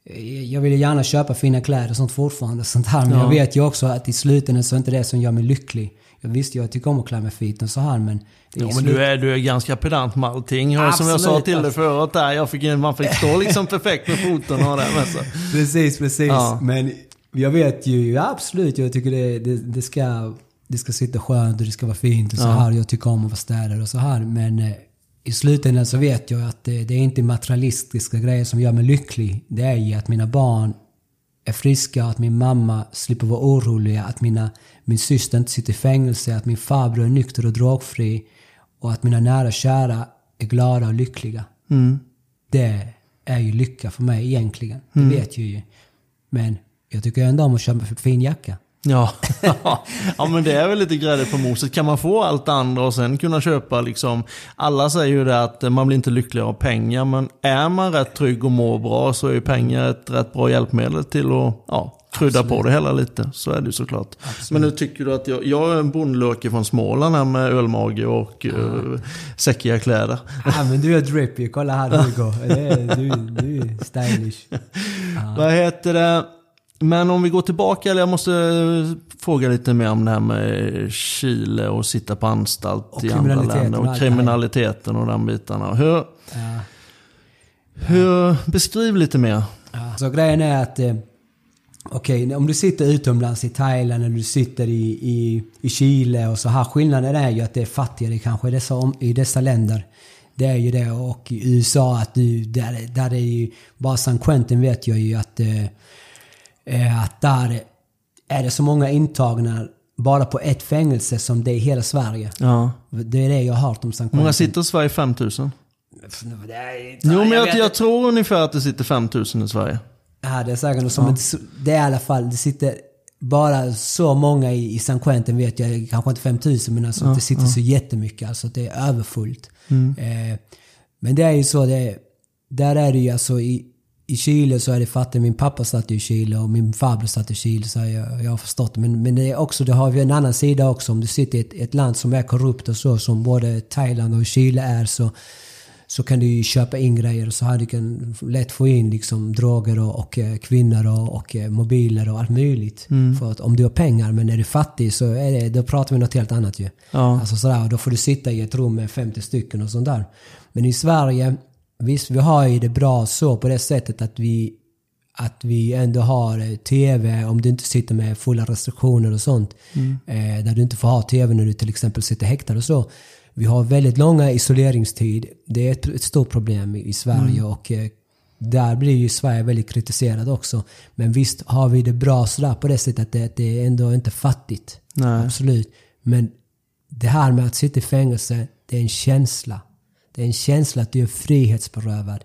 eh, Jag ville gärna köpa fina kläder och sånt fortfarande. <laughs> Sånt här. Men Ja. jag vet ju också att i slutändan så är inte det som gör mig lycklig. Jag visste ju att jag tycker om att klä mig fint och så här men... det är Jo, men slut- du är, du är ganska pedant med allting. Ja, Som jag sa Absolut, till dig alltså. förut där, jag fick, man fick stå liksom perfekt med foten och det med sig. <laughs> Precis, precis. Ja. Men jag vet ju, absolut, jag tycker det, det, det, ska, det ska sitta skönt och det ska vara fint och så här. Jag tycker om att vara städad och så här. Men eh, i slutändan så vet jag att det, det är inte materialistiska grejer som gör mig lycklig. Det är ju att mina barn är friska, att min mamma slipper vara orolig, att mina, min syster inte sitter i fängelse, att min farbror är nykter och drogfri och att mina nära och kära är glada och lyckliga. Mm. Det är ju lycka för mig egentligen. Det vet jag ju. Men jag tycker ändå om att köpa en fin jacka. Ja. ja, men det är väl lite grädde på moset. Kan man få allt det andra och sen kunna köpa liksom... Alla säger ju det att man blir inte lyckligare av pengar, men är man rätt trygg och mår bra så är ju pengar ett rätt bra hjälpmedel till att ja, krydda på det hela lite. Så är det ju såklart. Men nu tycker du att jag, jag är en bondlöke från Småland här med ölmage och uh, säckiga kläder. Ja men du är drippy, kolla här går. Är, du, du är stylish. <laughs> Vad heter det? Men om vi går tillbaka, eller jag måste fråga lite mer om det här med Chile och sitta på anstalt Och i andra länder. och kriminaliteten och den bitarna. Hur, Ja. hur, beskriv lite mer. Ja. Så grejen är att, eh, okej, om du sitter utomlands i Thailand eller du sitter i, i, i Chile och så här. Skillnaden är ju att det är fattigare kanske i dessa, i dessa länder. Det är ju det. Och i USA, att du, där, där är ju, bara San Quentin vet jag ju att, eh, eh, att där är det så många intagna bara på ett fängelse som det är i hela Sverige. Ja. Det är det jag har hört om San Hur Quentin. många sitter i Sverige? 5000? Det är- Jo, men jag, vet jag tror ungefär att det sitter 5000 i Sverige. Ja, det är säkert något som inte, det är i alla fall, det sitter bara så många i, i San Quentin vet jag, kanske inte 5000 men alltså det sitter så jättemycket, alltså det är överfullt. Eh, men det är ju så, det är, där är det ju alltså i, i Chile så är det fattigt. Min pappa satt i Chile och min farbror satt i Chile så jag, jag har förstått. Men, men det är också, det har vi en annan sida också. Om du sitter i ett, ett land som är korrupt och så, som både Thailand och Chile är så så kan du ju köpa in grejer och så här. Du kan lätt få in liksom droger och, och eh, kvinnor och, och eh, mobiler och allt möjligt. För att om du har pengar, men är du fattig så är det, då pratar vi något helt annat ju. Ja. Alltså sådär, och då får du sitta i ett rum med 50 stycken och sånt där. Men i Sverige, visst vi har ju det bra så på det sättet att vi att vi ändå har eh, TV, om du inte sitter med fulla restriktioner och sånt. Eh, där du inte får ha TV när du till exempel sitter häktad och så. Vi har väldigt långa isoleringstid. Det är ett, ett stort problem i, i Sverige och eh, där blir ju Sverige väldigt kritiserad också. Men visst har vi det bra sådär på det sättet att det, det är ändå inte fattigt. Nej. Absolut. Men det här med att sitta i fängelse, det är en känsla. Det är en känsla att du är frihetsberövad.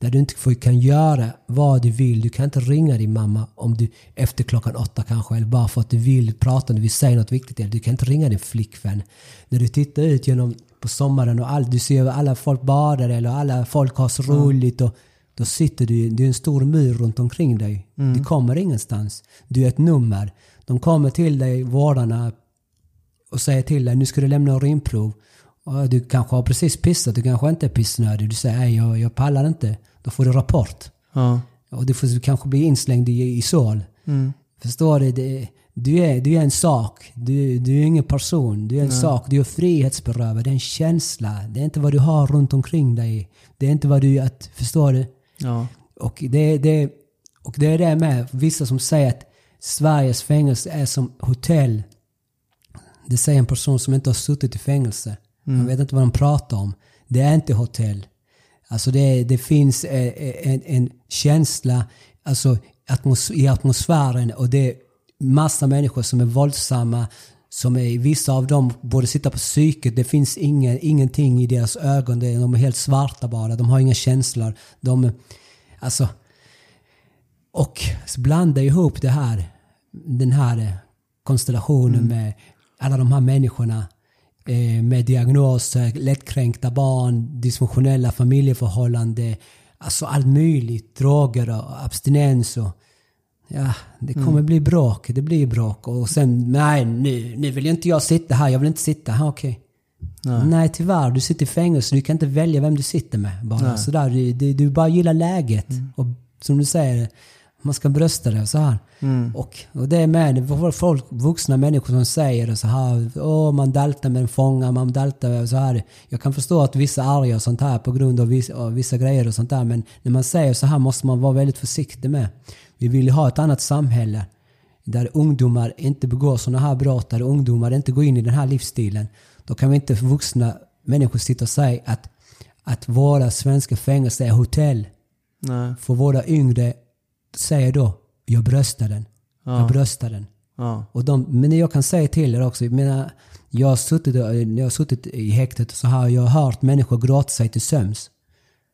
Där du inte får, kan göra vad du vill. Du kan inte ringa din mamma om du efter klockan åtta kanske. Eller bara för att du vill prata, du vill säga något viktigt. Eller du kan inte ringa din flickvän. När du tittar ut genom på sommaren och all, du ser alla folk badar eller alla folk har så roligt. Och, då sitter du, det är en stor mur runt omkring dig. Du kommer ingenstans. Du är ett nummer. De kommer till dig, vårdarna, och säger till dig nu ska du lämna urinprov. Du kanske har precis pissat, du kanske inte är pissnödig. Du säger nej, jag, jag pallar inte. Då får du rapport. Ja. Och du får du kanske bli inslängd i isol. Förstår du? Det, du är, du är en sak. Du, du är ingen person. Du är en sak. Du är frihetsberövad. Det är en känsla. Det är inte vad du har runt omkring dig. Det är inte vad du... Att, förstår du? Ja. Och det, det, och det är det med vissa som säger att Sveriges fängelse är som hotell. Det säger en person som inte har suttit i fängelse. Man vet inte vad de pratar om. Det är inte hotell. Alltså det, det finns eh, eh, en, en känsla alltså atmos, i atmosfären och det är massa människor som är våldsamma. Som är, vissa av dem borde sitta på psyket. Det finns ingen, ingenting i deras ögon. De är helt svarta bara. De har inga känslor. De, alltså, och blanda ihop det här, den här konstellationen med alla de här människorna med diagnoser, lättkränkta barn, dysfunktionella familjeförhållanden, alltså allt möjligt, droger och abstinens och ja, det kommer bli bråk, det blir bråk och sen nej, nu, nu vill inte jag sitta här, jag vill inte sitta här, okej. Nej. tyvärr, du sitter i fängelse, du kan inte välja vem du sitter med. Bara sådär, du, du, du bara gillar läget. Och som du säger, man ska brösta det så här. Och, och det är med folk, vuxna människor som säger det så här. Åh, man daltar med en fånga, man daltar så här. Jag kan förstå att vissa är arga och sånt här på grund av vissa, vissa grejer och sånt där. Men när man säger så här måste man vara väldigt försiktig med. Vi vill ju ha ett annat samhälle. Där ungdomar inte begår sådana här brott, där ungdomar inte går in i den här livsstilen. Då kan vi inte vuxna människor sitta och säga att, att våra svenska fängelser är hotell. Nej. För våra yngre säger då, jag bröstar den. Jag bröstar den. Ja. Och de, men jag kan säga till er också, jag, menar, jag, har suttit, jag har suttit i häktet och så har jag hört människor gråta sig till sömns.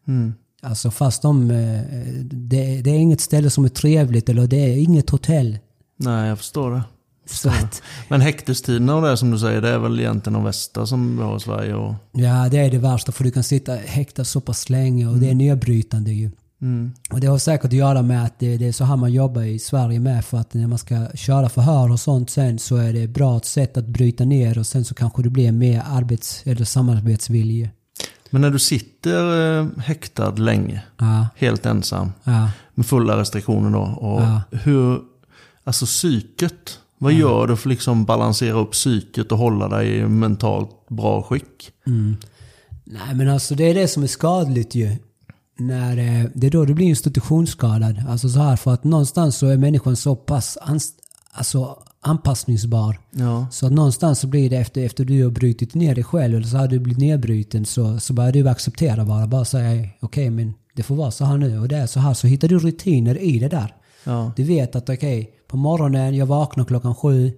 Mm. Alltså fast de, eh, det, det är inget ställe som är trevligt eller det är inget hotell. Nej, jag förstår det. Så att, Men häktestiderna och det som du säger, det är väl egentligen de värsta som vi har i Sverige? Och... ja, det är det värsta för du kan sitta häktad så pass länge och det är nedbrytande ju. Mm. Och det har säkert att göra med att det, det är så här man jobbar i Sverige med. För att när man ska köra förhör och sånt sen så är det ett bra sätt att bryta ner och sen så kanske du blir mer arbets eller samarbetsvillig. Men när du sitter eh, häktad länge, Ja, helt ensam, ja. med fulla restriktioner då. Och Ja. hur, alltså psyket, vad gör du för att liksom balansera upp psyket och hålla dig i mentalt bra skick? Nej men alltså det är det som är skadligt ju. När, eh, det är då du blir institutionsskadad. Alltså så här för att någonstans så är människan så pass ans, alltså anpassningsbar. Ja. Så att någonstans så blir det efter, efter du har brutit ner dig själv eller så har du blivit nedbruten så, så börjar du acceptera bara. Bara säga okej men det får vara så här nu och det är så här. Så hittar du rutiner i det där. Ja. Du vet att okej, på morgonen, jag vaknar klockan sju.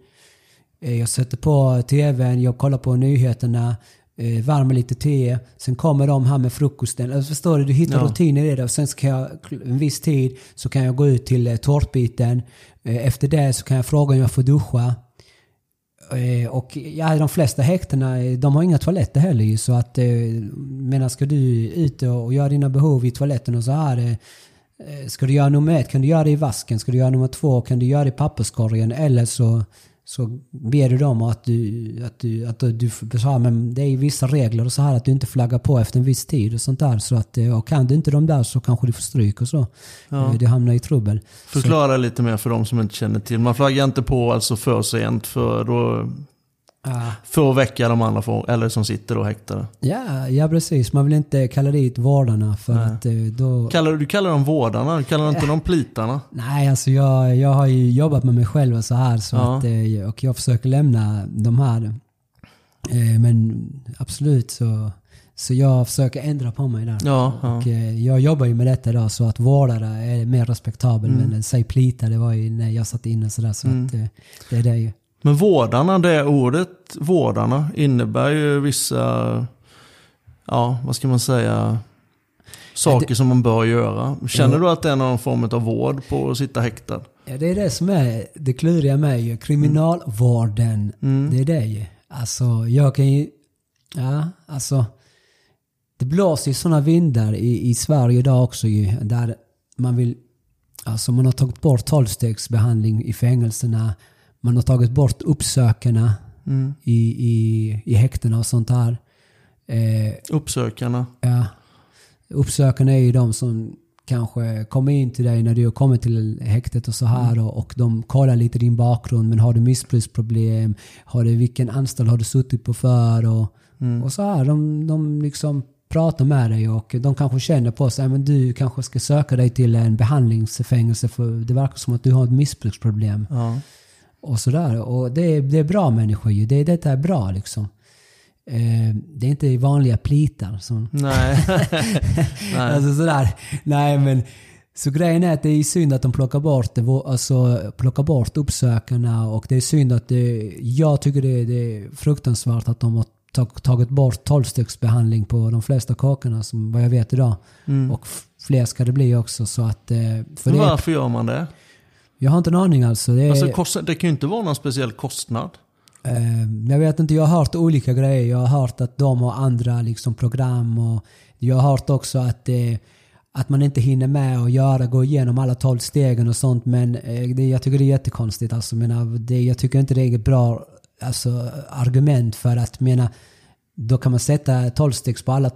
eh, Jag sätter på tvn, jag kollar på nyheterna, eh, värmer lite te. Sen kommer de här med frukosten. Alltså, förstår du? Du hittar Ja. rutiner i det. Och sen ska jag, en viss tid så kan jag gå ut till eh, tårtbiten. Eh, Efter det så kan jag fråga om jag får duscha. Eh, Och ja, de flesta häktena, eh, de har inga toaletter heller ju, så att eh, medan ska du ut och och göra dina behov i toaletten och så här eh, Ska du göra nummer ett kan du göra det i vasken. Ska du göra nummer två kan du göra det i papperskorgen. Eller så, så ber du dem att du, att du, att du, du så här, men det är vissa regler och så här att du inte flaggar på efter en viss tid och sånt där. Så att, och kan du inte de där så kanske du får stryk och så. Eh, Du hamnar i trubbel. Förklara lite mer för de som inte känner till. Man flaggar inte på alltså för sent för, då, Ah. för att väcka de andra få- eller som sitter då häktade. Ja, ja, precis. Man vill inte kalla dit vårdarna för Nej. att eh, då... Kallar, du kallar dem vårdarna, du kallar inte dem plitarna. Nej, alltså jag, jag har ju jobbat med mig själv och så här så Ja. att, eh, och jag försöker lämna de här. Eh, Men absolut så, så jag försöker ändra på mig där. Ja, ja. Och jag jobbar ju med detta idag så att vårdare är mer respektabel. Mm. Men säg plita, det var ju när jag satt inne sådär så att eh, det är det ju. Men vårdarna, det ordet vårdarna innebär ju vissa, ja vad ska man säga, saker som man bör göra. Känner du att det är någon form av vård på att sitta häktad? Ja, det är det som är det kluriga med ju. Kriminalvården, det är det ju. Alltså, jag kan ju... Ja, alltså... Det blåser ju sådana vindar i, i Sverige idag också ju. Där man vill... Alltså man har tagit bort tolvstegsbehandling i fängelserna. Man har tagit bort uppsökarna i, i, i häktena och sånt där. Eh, Uppsökarna. Ja. Uppsökarna är ju de som kanske kommer in till dig när du har kommit till häktet och så här och, och de kollar lite din bakgrund. Men har du missbruksproblem? Har du, vilken anstalt har du suttit på för? Och, och så här. De, de liksom pratar med dig och de kanske känner på sig att du kanske ska söka dig till en behandlingsfängelse för det verkar som att du har ett missbruksproblem. Ja. Och sådär. Och det är, det är bra människor ju. Det, detta är bra liksom. Eh, det är inte vanliga plitar. Som, Nej. <laughs> Nej. alltså sådär. Nej men. Så grejen är att det är synd att de plockar bort, det, alltså, plockar bort uppsökarna och det är synd att det, jag tycker det, det är fruktansvärt att de har tag- tagit bort tolvstegsbehandling på de flesta kakorna som vad jag vet idag. Och f- fler ska det bli också så att... eh, För det, Varför gör man det? Jag har inte en aning alltså. Det är, Alltså, det kan ju inte vara någon speciell kostnad. Eh, jag vet inte, jag har hört olika grejer. Jag har hört att de har andra liksom, program och jag har hört också att, eh, att man inte hinner med att göra, gå igenom alla tolv stegen och sånt. Men eh, det, jag tycker det är jättekonstigt. Alltså, menar, det, jag tycker inte det är ett bra alltså, argument för att mena, då kan man sätta tolvstegs på alla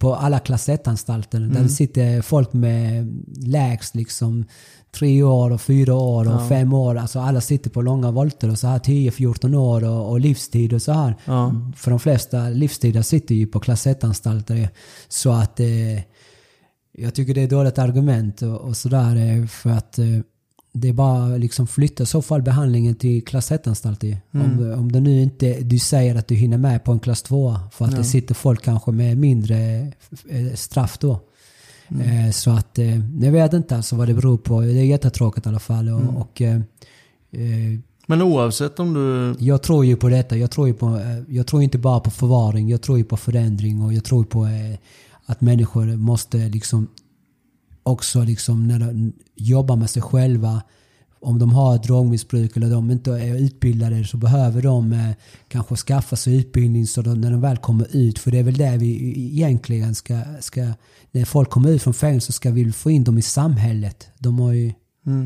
på alla klass 1-anstalter där det sitter folk med lägst liksom tre år och fyra år och fem år. Alltså alla sitter på långa volter och så här 10-14 år och, och livstid och så här. Ja. För de flesta livstider sitter ju på klass 1-anstalter. Så att eh, jag tycker det är dåligt argument och, och sådär eh, för att eh, det är bara liksom flytta i så fall behandlingen till klass 1-anstalt. ju. Om, om det nu inte du säger att du hinner med på en klass 2 för att det sitter folk kanske med mindre eh, straff då. Eh, Så att eh, jag vet inte alltså vad det beror på. Det är jättetråkigt i alla fall. Och, och eh, Men oavsett om du... jag tror ju på detta. Jag tror, ju på, jag tror inte bara på förvaring. Jag tror ju på förändring och jag tror på att människor måste liksom också liksom när de jobbar med sig själva. Om de har ett drogmissbruk eller de inte är utbildade så behöver de eh, kanske skaffa sig utbildning så de, när de väl kommer ut. För det är väl det vi egentligen ska, ska... När folk kommer ut från fängelse ska vi få in dem i samhället. De har ju,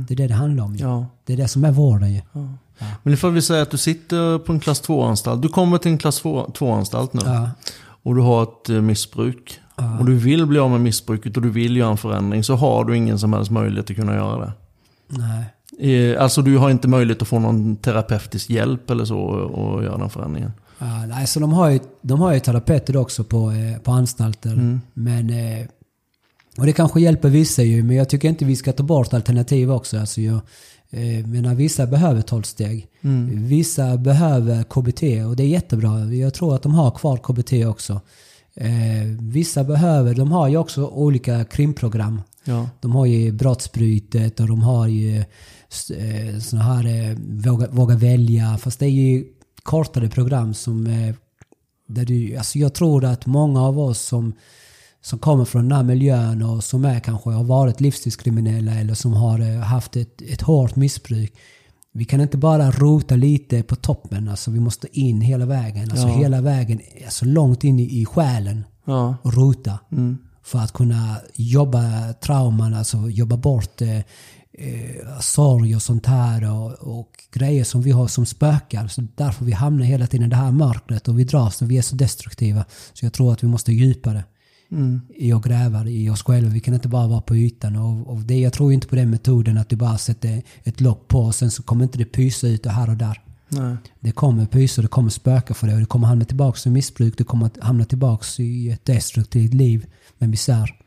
Det är det det handlar om. Ja. Det är det som är vården ju. Men ifall vi säger att du sitter på en klass 2-anstalt. Du kommer till en klass 2-anstalt nu. Ja. Och du har ett eh, missbruk. Och du vill bli av med missbruket och du vill göra en förändring. Så har du ingen som helst möjlighet att kunna göra det. Nej. Eh, Alltså du har inte möjlighet att få någon terapeutisk hjälp eller så och göra den förändringen. Ja, nej, så de har ju, de har ju terapeuter också på, eh, på anstalter. Men, eh, och det kanske hjälper vissa ju, men jag tycker inte vi ska ta bort alternativ också. Alltså jag eh, menar, vissa behöver 12 steg. Vissa behöver KBT och det är jättebra. Jag tror att de har kvar KBT också. Eh, vissa behöver, de har ju också olika krimprogram. Ja. De har ju brottsbrytet och de har ju eh, såna här eh, våga, våga välja. Fast det är ju kortare program som... Eh, där du, alltså jag tror att många av oss som, som kommer från den här miljön och som är kanske har varit livstidskriminella eller som har haft ett, ett hårt missbruk. Vi kan inte bara rota lite på toppen. Alltså vi måste in hela vägen. Alltså Ja. hela vägen, alltså långt in i, i själen Ja. och rota. För att kunna jobba trauman, alltså jobba bort eh, eh, sorg och sånt här och, och grejer som vi har som spökar. Så därför vi hamnar hela tiden i det här mörkret och vi dras och vi är så destruktiva. Så jag tror att vi måste djupare i att gräva i oss själva. Vi kan inte bara vara på ytan. Och, och det, jag tror inte på den metoden att du bara sätter ett lock på och sen så kommer inte det pysa ut och här och där. Nej. Det kommer pysa, det kommer spöka för dig och du kommer hamna tillbaka i missbruk. Du kommer hamna tillbaka i ett destruktivt liv med misär.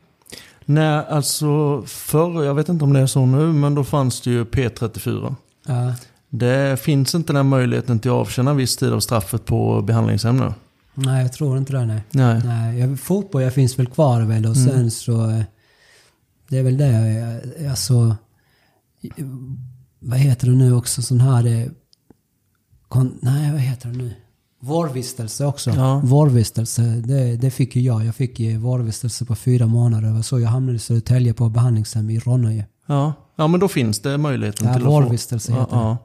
Nej, alltså förr, jag vet inte om det är så nu, men då fanns det ju P34. Ja. Det finns inte den möjligheten till att avtjäna viss tid av straffet på behandlingshem nu. Nej, jag tror inte det. Nej. Nej. nej jag, fotboll finns väl kvar väl och sen så... eh, Det är väl det. eh, Alltså... Vad heter det nu också? Sån här... eh, Kon, nej, vad heter det nu? Vårvistelse också. Ja. Vårvistelse, det, det fick ju jag. Jag fick vårvistelse på fyra månader. Det var så jag hamnade i Södertälje på behandlingshem i Ronnöje. Ja. ja, men då finns det möjligheten Ja, till att få... vårvistelse ja, heter det. ja.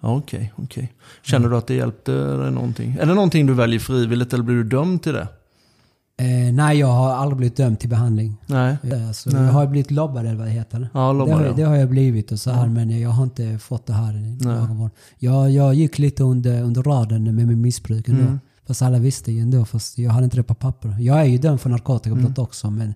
Ja, Okej, okej. Känner du att det hjälpte dig någonting? Är det någonting du väljer frivilligt eller blir du dömd till det? Eh, nej, jag har aldrig blivit dömd till behandling. Nej. Eh, Alltså, jag har blivit lobbad eller vad det heter. Ja, lobbad, det, har, ja. det har jag blivit och så här, men jag har inte fått det här ögonvård. Jag, jag gick lite under, under raden med min missbruk ändå. Mm. Fast alla visste ju ändå, fast jag hade inte det på papper. Jag är ju dömd för narkotikabrott Mm. också, men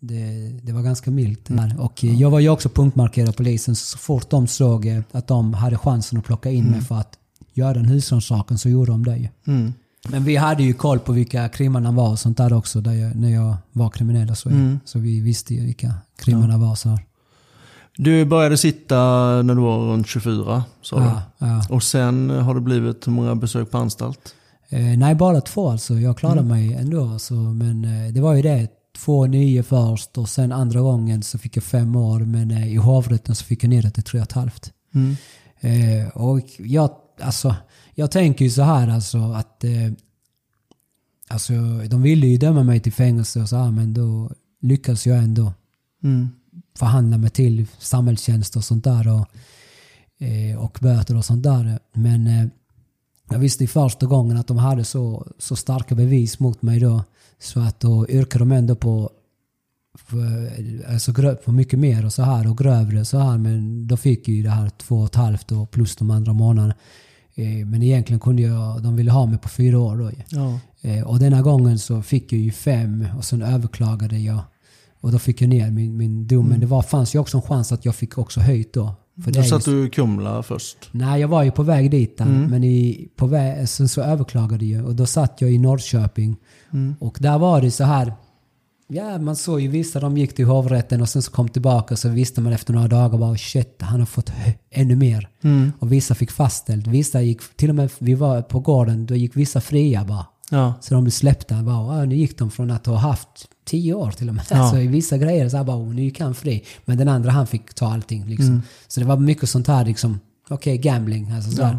det, det var ganska milt. Där. Och eh, jag var ju också punktmarkerad av polisen, så, fort de såg eh, att de hade chansen att plocka in mig för att göra en husrannsakan så gjorde de det ju. Mm. Men vi hade ju koll på vilka krimmarna var och sånt där också jag, när jag var kriminell och så. Mm. Så vi visste ju vilka krimmarna var. Så. Du började sitta när du var runt 24, sa Ja, ja. du. Och sen har det blivit hur många besök på anstalt? Eh, nej, bara två alltså. Jag klarade mig ändå. Alltså. Men eh, det var ju det. Två nio först och sen andra gången så fick jag fem år. Men eh, i hovrätten så fick jag ner det till tre och ett halvt. Mm. Eh, och jag, alltså, jag tänker ju så här alltså att eh, alltså, de ville ju döma mig till fängelse och så här, men då lyckades jag ändå Mm. förhandla mig till samhällstjänst och sånt där och, eh, och böter och sånt där. Men eh, jag visste i första gången att de hade så, så starka bevis mot mig då så att då yrkade de ändå på för, alltså på mycket mer och så här och grövre så här men då fick jag ju det här två och ett halvt och plus de andra månaderna. Eh, men egentligen kunde jag, de ville ha mig på fyra år då. Ja. Eh, och denna gången så fick jag ju fem och sen överklagade jag. Och då fick jag ner min, min dom. Men det var, fanns ju också en chans att jag fick också höjt då. För Då satt du i Kumla först. Nej, jag var ju på väg dit där. Men i, på väg, sen så överklagade jag. Och då satt jag i Norrköping. Och där var det så här. Ja, man såg ju vissa, de gick till hovrätten och sen så kom tillbaka och så visste man efter några dagar bara shit, han har fått ännu mer. Och vissa fick fastställt. Vissa gick, till och med vi var på gården, då gick vissa fria bara. Ja. Så de blev släppta. Bara, "Ah, nu gick de från att ha haft tio år till och med. Ja. Alltså, i vissa grejer så bara, nu gick han fri. Men den andra han fick ta allting. Liksom. Så det var mycket sånt här, liksom, okej, gambling. Alltså, så här.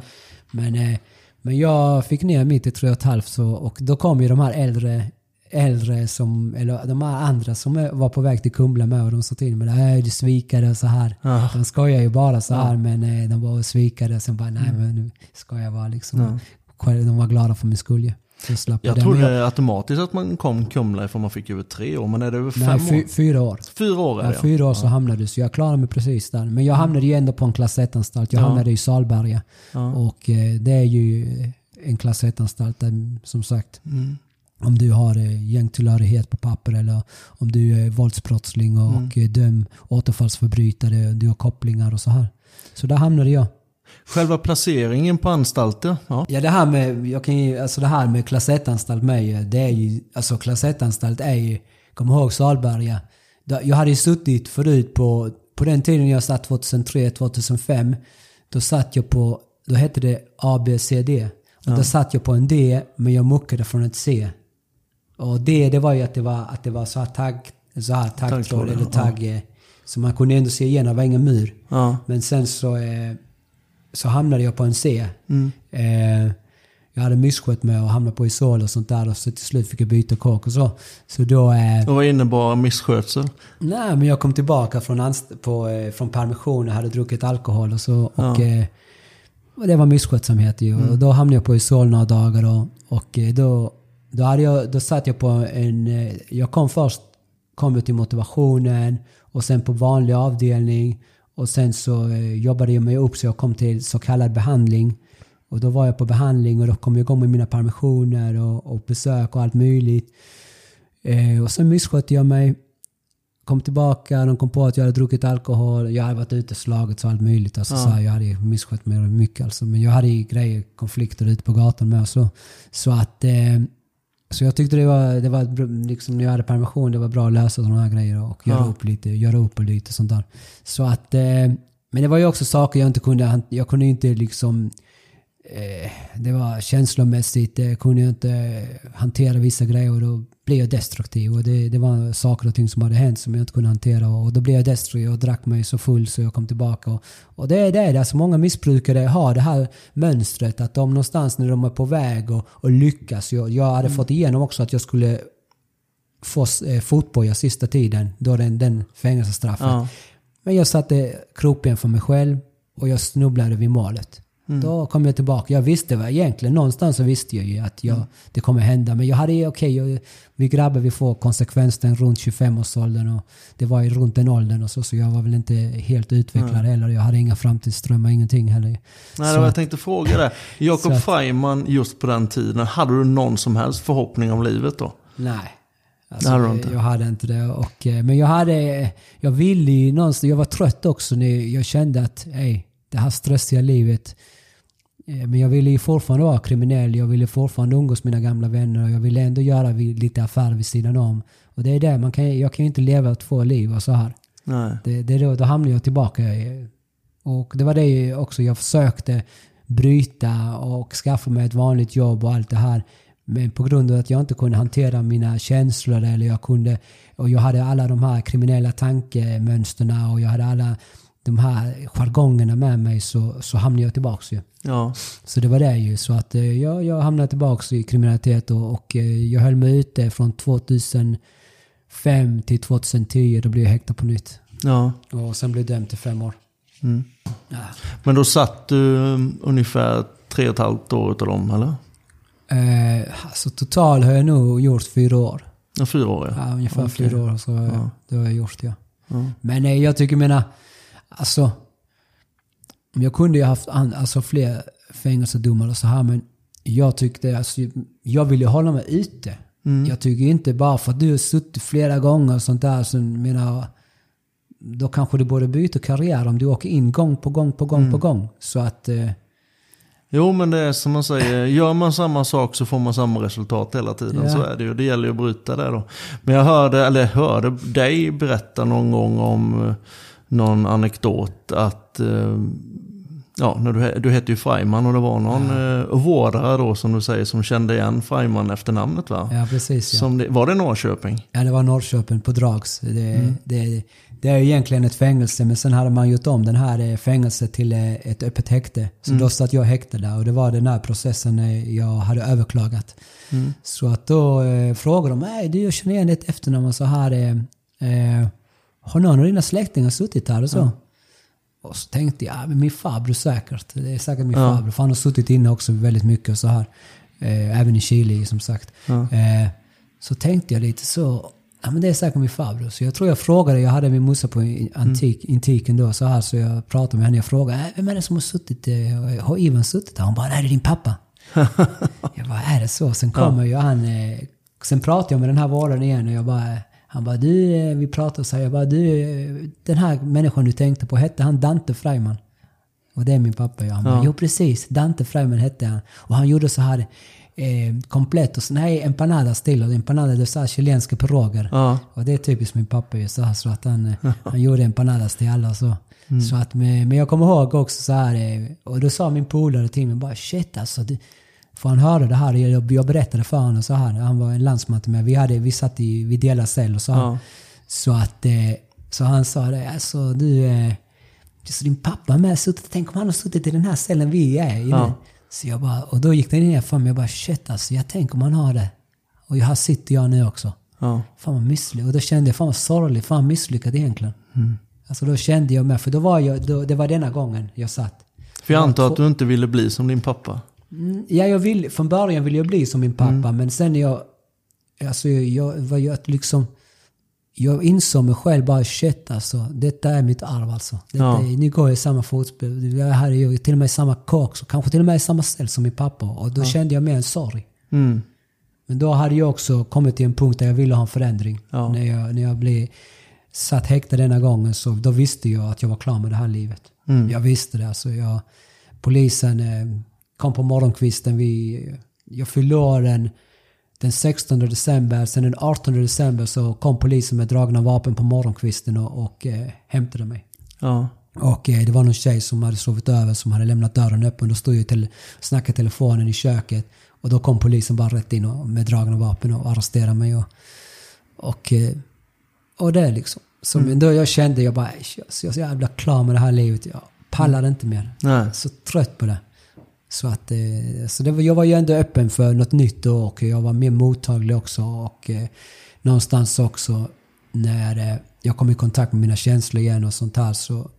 Men, eh, men jag fick ner mitt till tre och ett halvt så, och då kom ju de här äldre äldre som, eller de andra som var på väg till Kumla med och de sa till mig nej du svikade och så här. Ja. De skojar ju bara så här men eh, de var svikade och sen bara nej men nu ska jag vara liksom. De var glada för min skull ju. Så slapp Jag trodde automatiskt att man kom Kumla ifall man fick över tre år, men är det över Nej, fem fy, år? fyra år. Fyra år är Ja, det ja. fyra år så hamnade du, så jag klarade mig precis där. Men jag hamnade ju ändå på en klass 1-anstalt. Jag Ja. hamnade i Salberga. Ja. Och eh, det är ju en klass 1-anstalt där, som sagt, Mm. Om du har eh, gängtillhörighet på papper eller om du är våldsbrottsling och, Mm. och eh, döm, återfallsförbrytare, du har kopplingar och så här. Så där hamnade jag. Själva placeringen på anstalter, ja. Ja det här med, jag kan ju, alltså det här med klass 1-anstalt med det är ju, alltså klass 1-anstalt är ju, kom ihåg Salberga. Jag hade ju suttit förut på, på den tiden jag satt 2003, 2005, då satt jag på, då hette det ABCD. Och då satt jag på en D, men jag muckade från ett C. Och det, det var ju att det var, att det var så här tagg, så här taggtråd eller ja. tagg. eh, Så man kunde ändå se igenom, det var ingen mur. ja. Men sen så, eh, så hamnade jag på en C. Mm. Eh, jag hade misskött mig och hamnade på Isol och sånt där och så till slut fick jag byta kåk och så. Så då... Eh, Och vad innebar misskötsel? nej, men jag kom tillbaka från, på, eh, från permission och hade druckit alkohol och så. Och, eh, och det var misskötsamhet ju. Och då hamnade jag på Isol några dagar och, och då, då, hade jag, då satt jag på en... eh, Jag kom först kom jag till motivationen och sen på vanlig avdelning. Och sen så eh, jobbade jag mig upp så jag kom till så kallad behandling. Och då var jag på behandling och då kom jag igång med mina permissioner och, och besök och allt möjligt. Eh, och sen misskötte jag mig. Kom tillbaka, de kom på att jag hade druckit alkohol. Jag hade varit ute och slagit och allt möjligt. Alltså, så här, jag hade misskött mig mycket. Alltså. Men jag hade grejer, konflikter ute på gatan med. och Så, så att... Eh, så jag tyckte det var, det var liksom när jag hade permission, det var bra att lösa sådana här grejer och göra Ja. upp lite, göra upp och lite sånt där. Så att, eh, men det var ju också saker jag inte kunde, jag kunde inte liksom, eh, det var känslomässigt, eh, kunde jag inte hantera vissa grejer och då blev jag destruktiv. Och det, det var saker och ting som hade hänt som jag inte kunde hantera och då blev jag destruktiv och drack mig så full så jag kom tillbaka. Och, och det är det, alltså många missbrukare har det här mönstret att de någonstans när de är på väg och, och lyckas, jag, jag hade fått igenom också att jag skulle få eh, fotboja sista tiden, då den, den fängelsestraffet. Ja. Men jag satte krokben för mig själv och jag snubblade vid målet. Då kom jag tillbaka. Jag visste vad egentligen, någonstans så visste jag ju att jag, det kommer hända. Men jag hade ju, okej, jag- vi grabbar vi får konsekvensen runt 25-årsåldern och det var ju runt den åldern och så, så jag var väl inte helt utvecklad heller. Jag hade inga framtidsdrömmar, ingenting heller. Nej, det var jag tänkte fråga det. <laughs> Jakob att- Freiman just på den tiden, hade du någon som helst förhoppning om livet då? Nej. Alltså, hade inte? Jag hade inte det. Och, eh, men jag hade, jag ville ju någonstans, jag var trött också när jag kände att hey, det här stressiga livet. Eh, Men jag ville ju fortfarande vara kriminell, jag ville fortfarande umgås med mina gamla vänner och jag ville ändå göra lite affärer vid sidan om. Och det är det, man kan, jag kan ju inte leva två liv och så här. Nej. Det, det, då, då hamnade jag tillbaka. i- Och det var det också jag försökte bryta och skaffa mig ett vanligt jobb och allt det här. Men på grund av att jag inte kunde hantera mina känslor eller jag kunde och jag hade alla de här kriminella tankemönsterna och jag hade alla de här jargongerna med mig så, så hamnade jag tillbaka ju. Ja. Så det var det ju. Så att eh, jag, jag hamnade tillbaka i kriminalitet och, och eh, jag höll mig ute från 2005 till 2010. Då blev jag häktad på nytt. ja. Och sen blev jag dömd till fem år. Mm. Ja. Men då satt du um, ungefär tre och ett halvt år utav dem, eller? Eh, alltså total har jag nog gjort fyra år. Ja, fyra år ja. Ja, ungefär Okej. fyra år så Ja. det har jag gjort ja. Ja. Men eh, jag tycker mina, alltså. Jag kunde ju haft an, alltså, fler fängelsedomar och så här men jag tyckte, alltså, jag ville hålla mig ute. Mm. Jag tycker inte bara för att du har suttit flera gånger och sånt där, så menar, då kanske du borde byta karriär om du åker in gång på gång på gång Mm. på gång. Så att, eh, Jo, men det är som man säger, gör man samma sak så får man samma resultat hela tiden. Ja. Så är det ju. Det gäller ju att bryta det då. Men jag hörde, eller hörde dig berätta någon gång om eh, någon anekdot att eh, Ja, när du, du hette ju Freiman och det var någon ja. vårdare då som du säger som kände igen Freiman efter namnet va? ja precis ja. Som det, var det Norrköping? Ja, det var Norrköping på Drags. Det, det, det är ju egentligen ett fängelse, men sen hade man gjort om den här eh, fängelset till eh, ett öppet häkte. Så då satt jag häktad där och det var den här processen eh, jag hade överklagat. Så att då eh, frågade de mig, du jag känner igen ditt efternamn och så här. Eh, eh, har någon av dina släktingar suttit här och så? Och så tänkte jag, ja, men min farbror säkert. Det är säkert min Ja. farbror. För han har suttit inne också väldigt mycket och så här. Eh, även i Chile som sagt. Ja. Eh, så tänkte jag lite så, ja men det är säkert min farbror. Så jag tror jag frågade, jag hade min morsa på i- antik, intiken då så här. Så jag pratade med henne, jag frågade, äh, vem är det som har suttit, eh, har Ivan suttit där? Hon bara, nej det är din pappa. <laughs> jag bara, är det så? Sen kommer ju han, eh, sen pratade jag med den här vårdaren igen och jag bara, han bara, du, eh, vi pratade och så här, jag bara, du, eh, den här människan du tänkte på, hette han Dante Freiman? Och det är min pappa ja. Han bara, Ja. jo precis, Dante Freiman hette han. Och han gjorde så här eh, komplett och så, nej, empanadas till. Och empanada, det är så här chilenska piroger. Ja. Och det är typiskt min pappa ju så, så att han, eh, han gjorde empanadas till alla så. så att, men, jag kommer ihåg också så här, och då sa min polare till mig bara shit alltså. Du, för han hörde det här, jag, jag berättade för honom så här. Han var en landsman till mig. Vi, hade, vi satt i, vi delade cell och så här. Ja. Så att, eh, så han sa det, alltså du, eh, så din pappa är med suttit, tänk om han har suttit i den här cellen vi är i Ja. Så jag bara, och då gick det ner för mig, jag bara shit alltså, jag tänker om han har det. Och här sitter jag nu också. Ja. Fan vad misslyckad. Och då kände jag, fan vad sorgligt, fan misslyckad egentligen. Alltså då kände jag med, för då var jag, då, det var denna gången jag satt. För jag antar att du inte ville bli som din pappa? Mm, Ja, jag vill, från början ville jag bli som min pappa, Mm. men sen när jag, alltså jag, vad jag liksom, jag insåg mig själv bara shit alltså, detta är mitt arv alltså. Detta Ja. är, nu går jag i samma fotspår, jag är ju till och med i samma kåk, så kanske till och med i samma cell som min pappa. Och då kände jag mer en sorg. Mm. Men då hade jag också kommit till en punkt där jag ville ha en förändring. Ja. När, jag, när jag blev satt häktad denna gången så då visste jag att jag var klar med det här livet. Mm. Jag visste det. Alltså jag, polisen eh, kom på morgonkvisten. Vi, jag fyllde år den, den 16 december. Sen den 18 december så kom polisen med dragna vapen på morgonkvisten och, och eh, hämtade mig. Ja. Och eh, det var någon tjej som hade sovit över som hade lämnat dörren öppen. Då stod jag och snackade telefonen i köket. Och då kom polisen bara rätt in och, med dragna vapen och arresterade mig. Och, och, eh, och det liksom. Så men då jag kände jag bara, jag är så jävla klar med det här livet. Jag pallar inte mer. Nej. Så trött på det. Så att, eh, så det var, jag var ju ändå öppen för något nytt då och jag var mer mottaglig också. Och eh, någonstans också när eh, jag kom i kontakt med mina känslor igen och sånt här så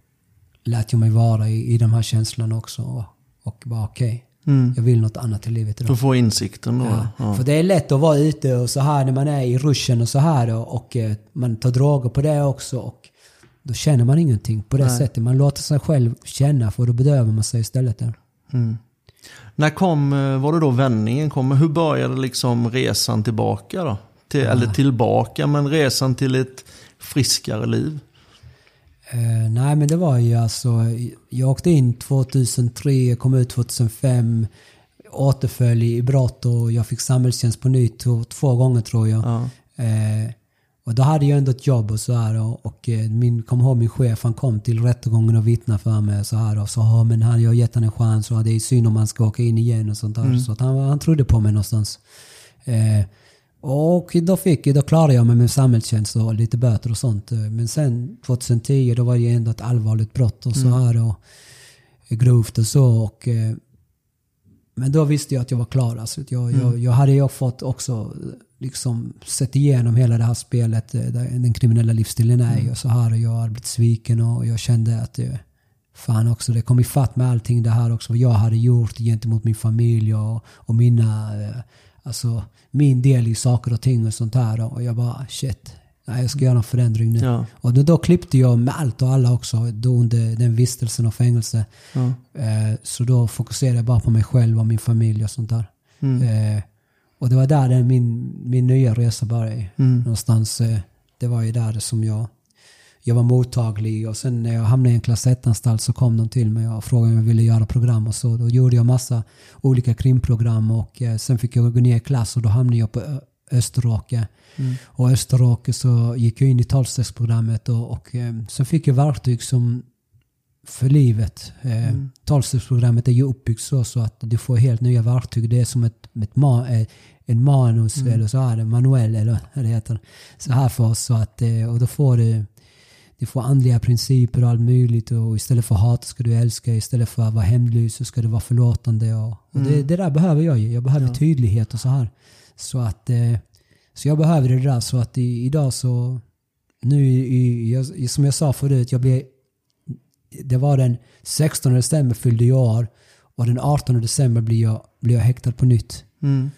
lät jag mig vara i, i de här känslorna också. Och, och bara okej, Mm. jag vill något annat i livet För idag. att få insikten då. Ja. Ja. För det är lätt att vara ute och så här när man är i ruschen och så här och, och eh, man tar droger på det också. Och då känner man ingenting på det Nej. sättet. Man låter sig själv känna för då bedövar man sig istället. Där. Mm. När kom, eh, var det då vändningen kom? Hur började liksom resan tillbaka då? till, eller tillbaka, men resan till ett friskare liv? Eh, nej, men det var ju alltså, jag åkte in 2003, kom ut 2005, återföll i brott och jag fick samhällstjänst på nytt två gånger tror jag. Ja. Eh, och då hade jag ändå ett jobb och så här och, och eh, min, kom ihåg min chef, han kom till rättegången och vittnade för mig och så här och sa men han, jag har gett honom en chans och det är synd om han ska åka in igen och sånt där. Mm. Så han, han trodde på mig någonstans. Eh, och då fick då klarade jag mig med samhällstjänst och lite böter och sånt. Men sen 2010 då var det ändå ett allvarligt brott och så mm. här och grovt och så. Och, eh, men då visste jag att jag var klar. Alltså, jag, mm. jag, jag hade ju fått också liksom sett igenom hela det här spelet, eh, den kriminella livsstilen är mm. och så här. Och jag har blivit sviken och jag kände att det, fan också, det kom ifatt med allting det här också. Vad jag hade gjort gentemot min familj och, och mina, eh, alltså min del i saker och ting och sånt här. Och jag bara shit, nej, jag ska göra en förändring nu. Ja. Och då, då klippte jag med allt och alla också då under den vistelsen och fängelse. Ja. Eh, så då fokuserade jag bara på mig själv och min familj och sånt där. Mm. Eh, och det var där den, min, min nya resa började. Mm. Någonstans, eh, det var ju där som jag, jag var mottaglig. Och sen när jag hamnade i en klass 1-anstalt så kom de till mig och frågade om jag ville göra program. Och så då gjorde jag massa olika krimprogram. Och eh, sen fick jag gå ner i klass och då hamnade jag på Österåker. Mm. Och Österåker så gick jag in i tolvstegsprogrammet och, och eh, sen fick jag verktyg som för livet. Mm. Tolvstegsprogrammet är ju uppbyggt så, så att du får helt nya verktyg. Det är som ett, ett ma, en manus mm. eller så här, manuell eller vad det heter. Så här för oss. Så att, och då får du du får andliga principer och allt möjligt. Och istället för hat ska du älska. Istället för att vara hämndlös så ska du vara förlåtande. Och, och mm. det, det, där behöver jag ju. Jag behöver ja. tydlighet och så här. Så att eh, så jag behöver det där. Så att idag så... Nu i, jag, som jag sa förut, jag blev... Det var den 16 december fyllde jag år. Och den 18 december blir jag, blir jag häktad på nytt. Mm.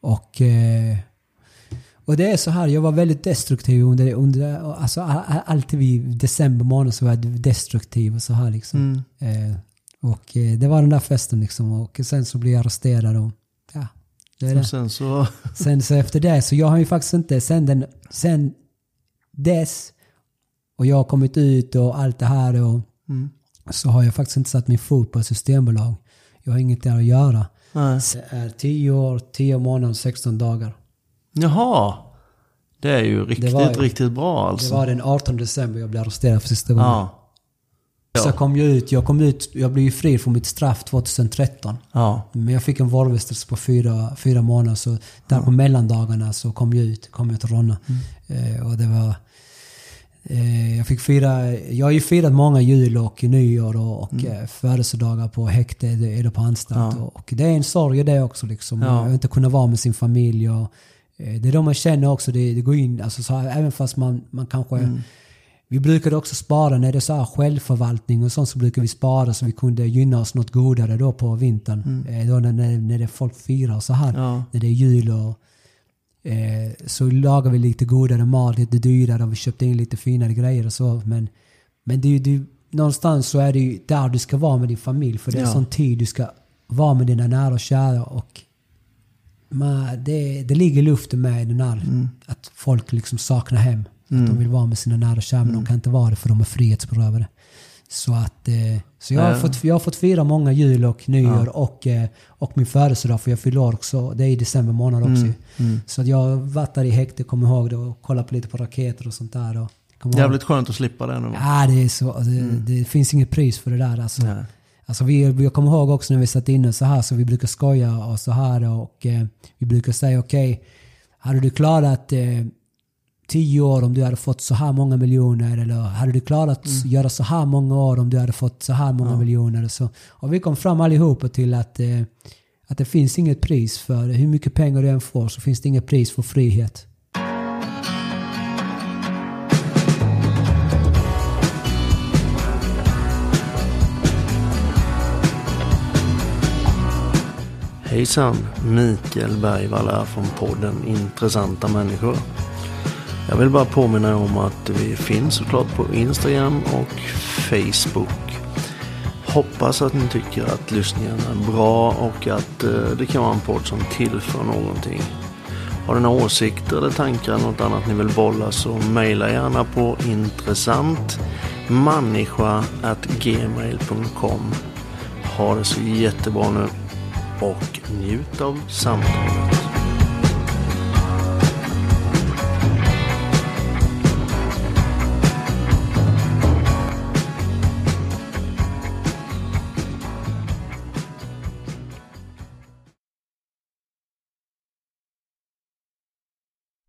Och... Eh, och det är så här, jag var väldigt destruktiv under, under alltså alltid vid december månad så var jag destruktiv och så här liksom. Mm. Eh, och eh, det var den där festen liksom. Och sen så blev jag arresterad och ja. Det är det. Sen så... <laughs> sen så efter det, så jag har ju faktiskt inte, sen, den, sen dess och jag har kommit ut och allt det här och mm. så har jag faktiskt inte satt min fot på ett systembolag. Jag har inget där att göra. Nej. Det är 10 år, 10 månader, 16 dagar. Jaha. Det är ju riktigt, var, riktigt bra alltså. Det var den 18 december jag blev arresterad för sista gången. Ja. Ja. Så jag kom ju ut, jag kom ut, jag blev ju fri från mitt straff 2013. Ja. Men jag fick en valvistelse på fyra, fyra månader. Så där på mellandagarna så kom jag ut, kom jag till Ronna. Mm. Eh, och det var... Eh, jag fick fira, jag har ju firat många jul och nyår och, mm. eh, födelsedagar på häkte eller på anstalt. Och, och, det är en sorg det också liksom. Ja. Att inte kunna vara med sin familj. Och, Eh, det är då man känner också, det, det går in, alltså så här, även fast man, man kanske... Mm. Vi brukade också spara, när det är så här självförvaltning och sånt så brukar vi spara så vi kunde gynna oss något godare då på vintern. Mm. Då när, när det folk firar så här, ja. när det är jul och eh, så lagar vi lite godare mat, lite dyrare och vi köpte in lite finare grejer och så. Men, men det, det, någonstans så är det ju där du ska vara med din familj för det är ja. sån tid du ska vara med dina nära och kära och man, det, det ligger i luften med den här, mm. att folk liksom saknar hem. Mm. Att de vill vara med sina nära och kära, men mm. de kan inte vara det för de är frihetsberövade. Så att, eh, så jag har, fått, jag har fått fira många jul och nyår ja. och, eh, och min födelsedag, för jag fyller år också. Det är i december månad också. Mm. Mm. Så jag har varit där i häkte, kommer ihåg det, och kollat på lite på raketer och sånt där. Och, Jävligt skönt att slippa det nu. Ja, det är så. Det, mm. det finns inget pris för det där alltså. Nej. Alltså vi, jag kommer ihåg också när vi satt inne så här så vi brukar skoja och så här och eh, vi brukar säga okej, okay, hade du klarat eh, tio år om du hade fått så här många miljoner eller hade du klarat mm. göra så här många år om du hade fått så här många ja. miljoner. Och, så. och vi kom fram allihopa till att, eh, att det finns inget pris för hur mycket pengar du än får så finns det inget pris för frihet. Hejsan! Mikael Bergvall från podden Intressanta människor. Jag vill bara påminna er om att vi finns såklart på Instagram och Facebook. Hoppas att ni tycker att lyssningen är bra och att eh, det kan vara en podd som tillför någonting. Har ni några åsikter eller tankar eller något annat ni vill bolla så mejla gärna på intressantmanniskagmail.com Ha det så jättebra nu och njut av samtalet.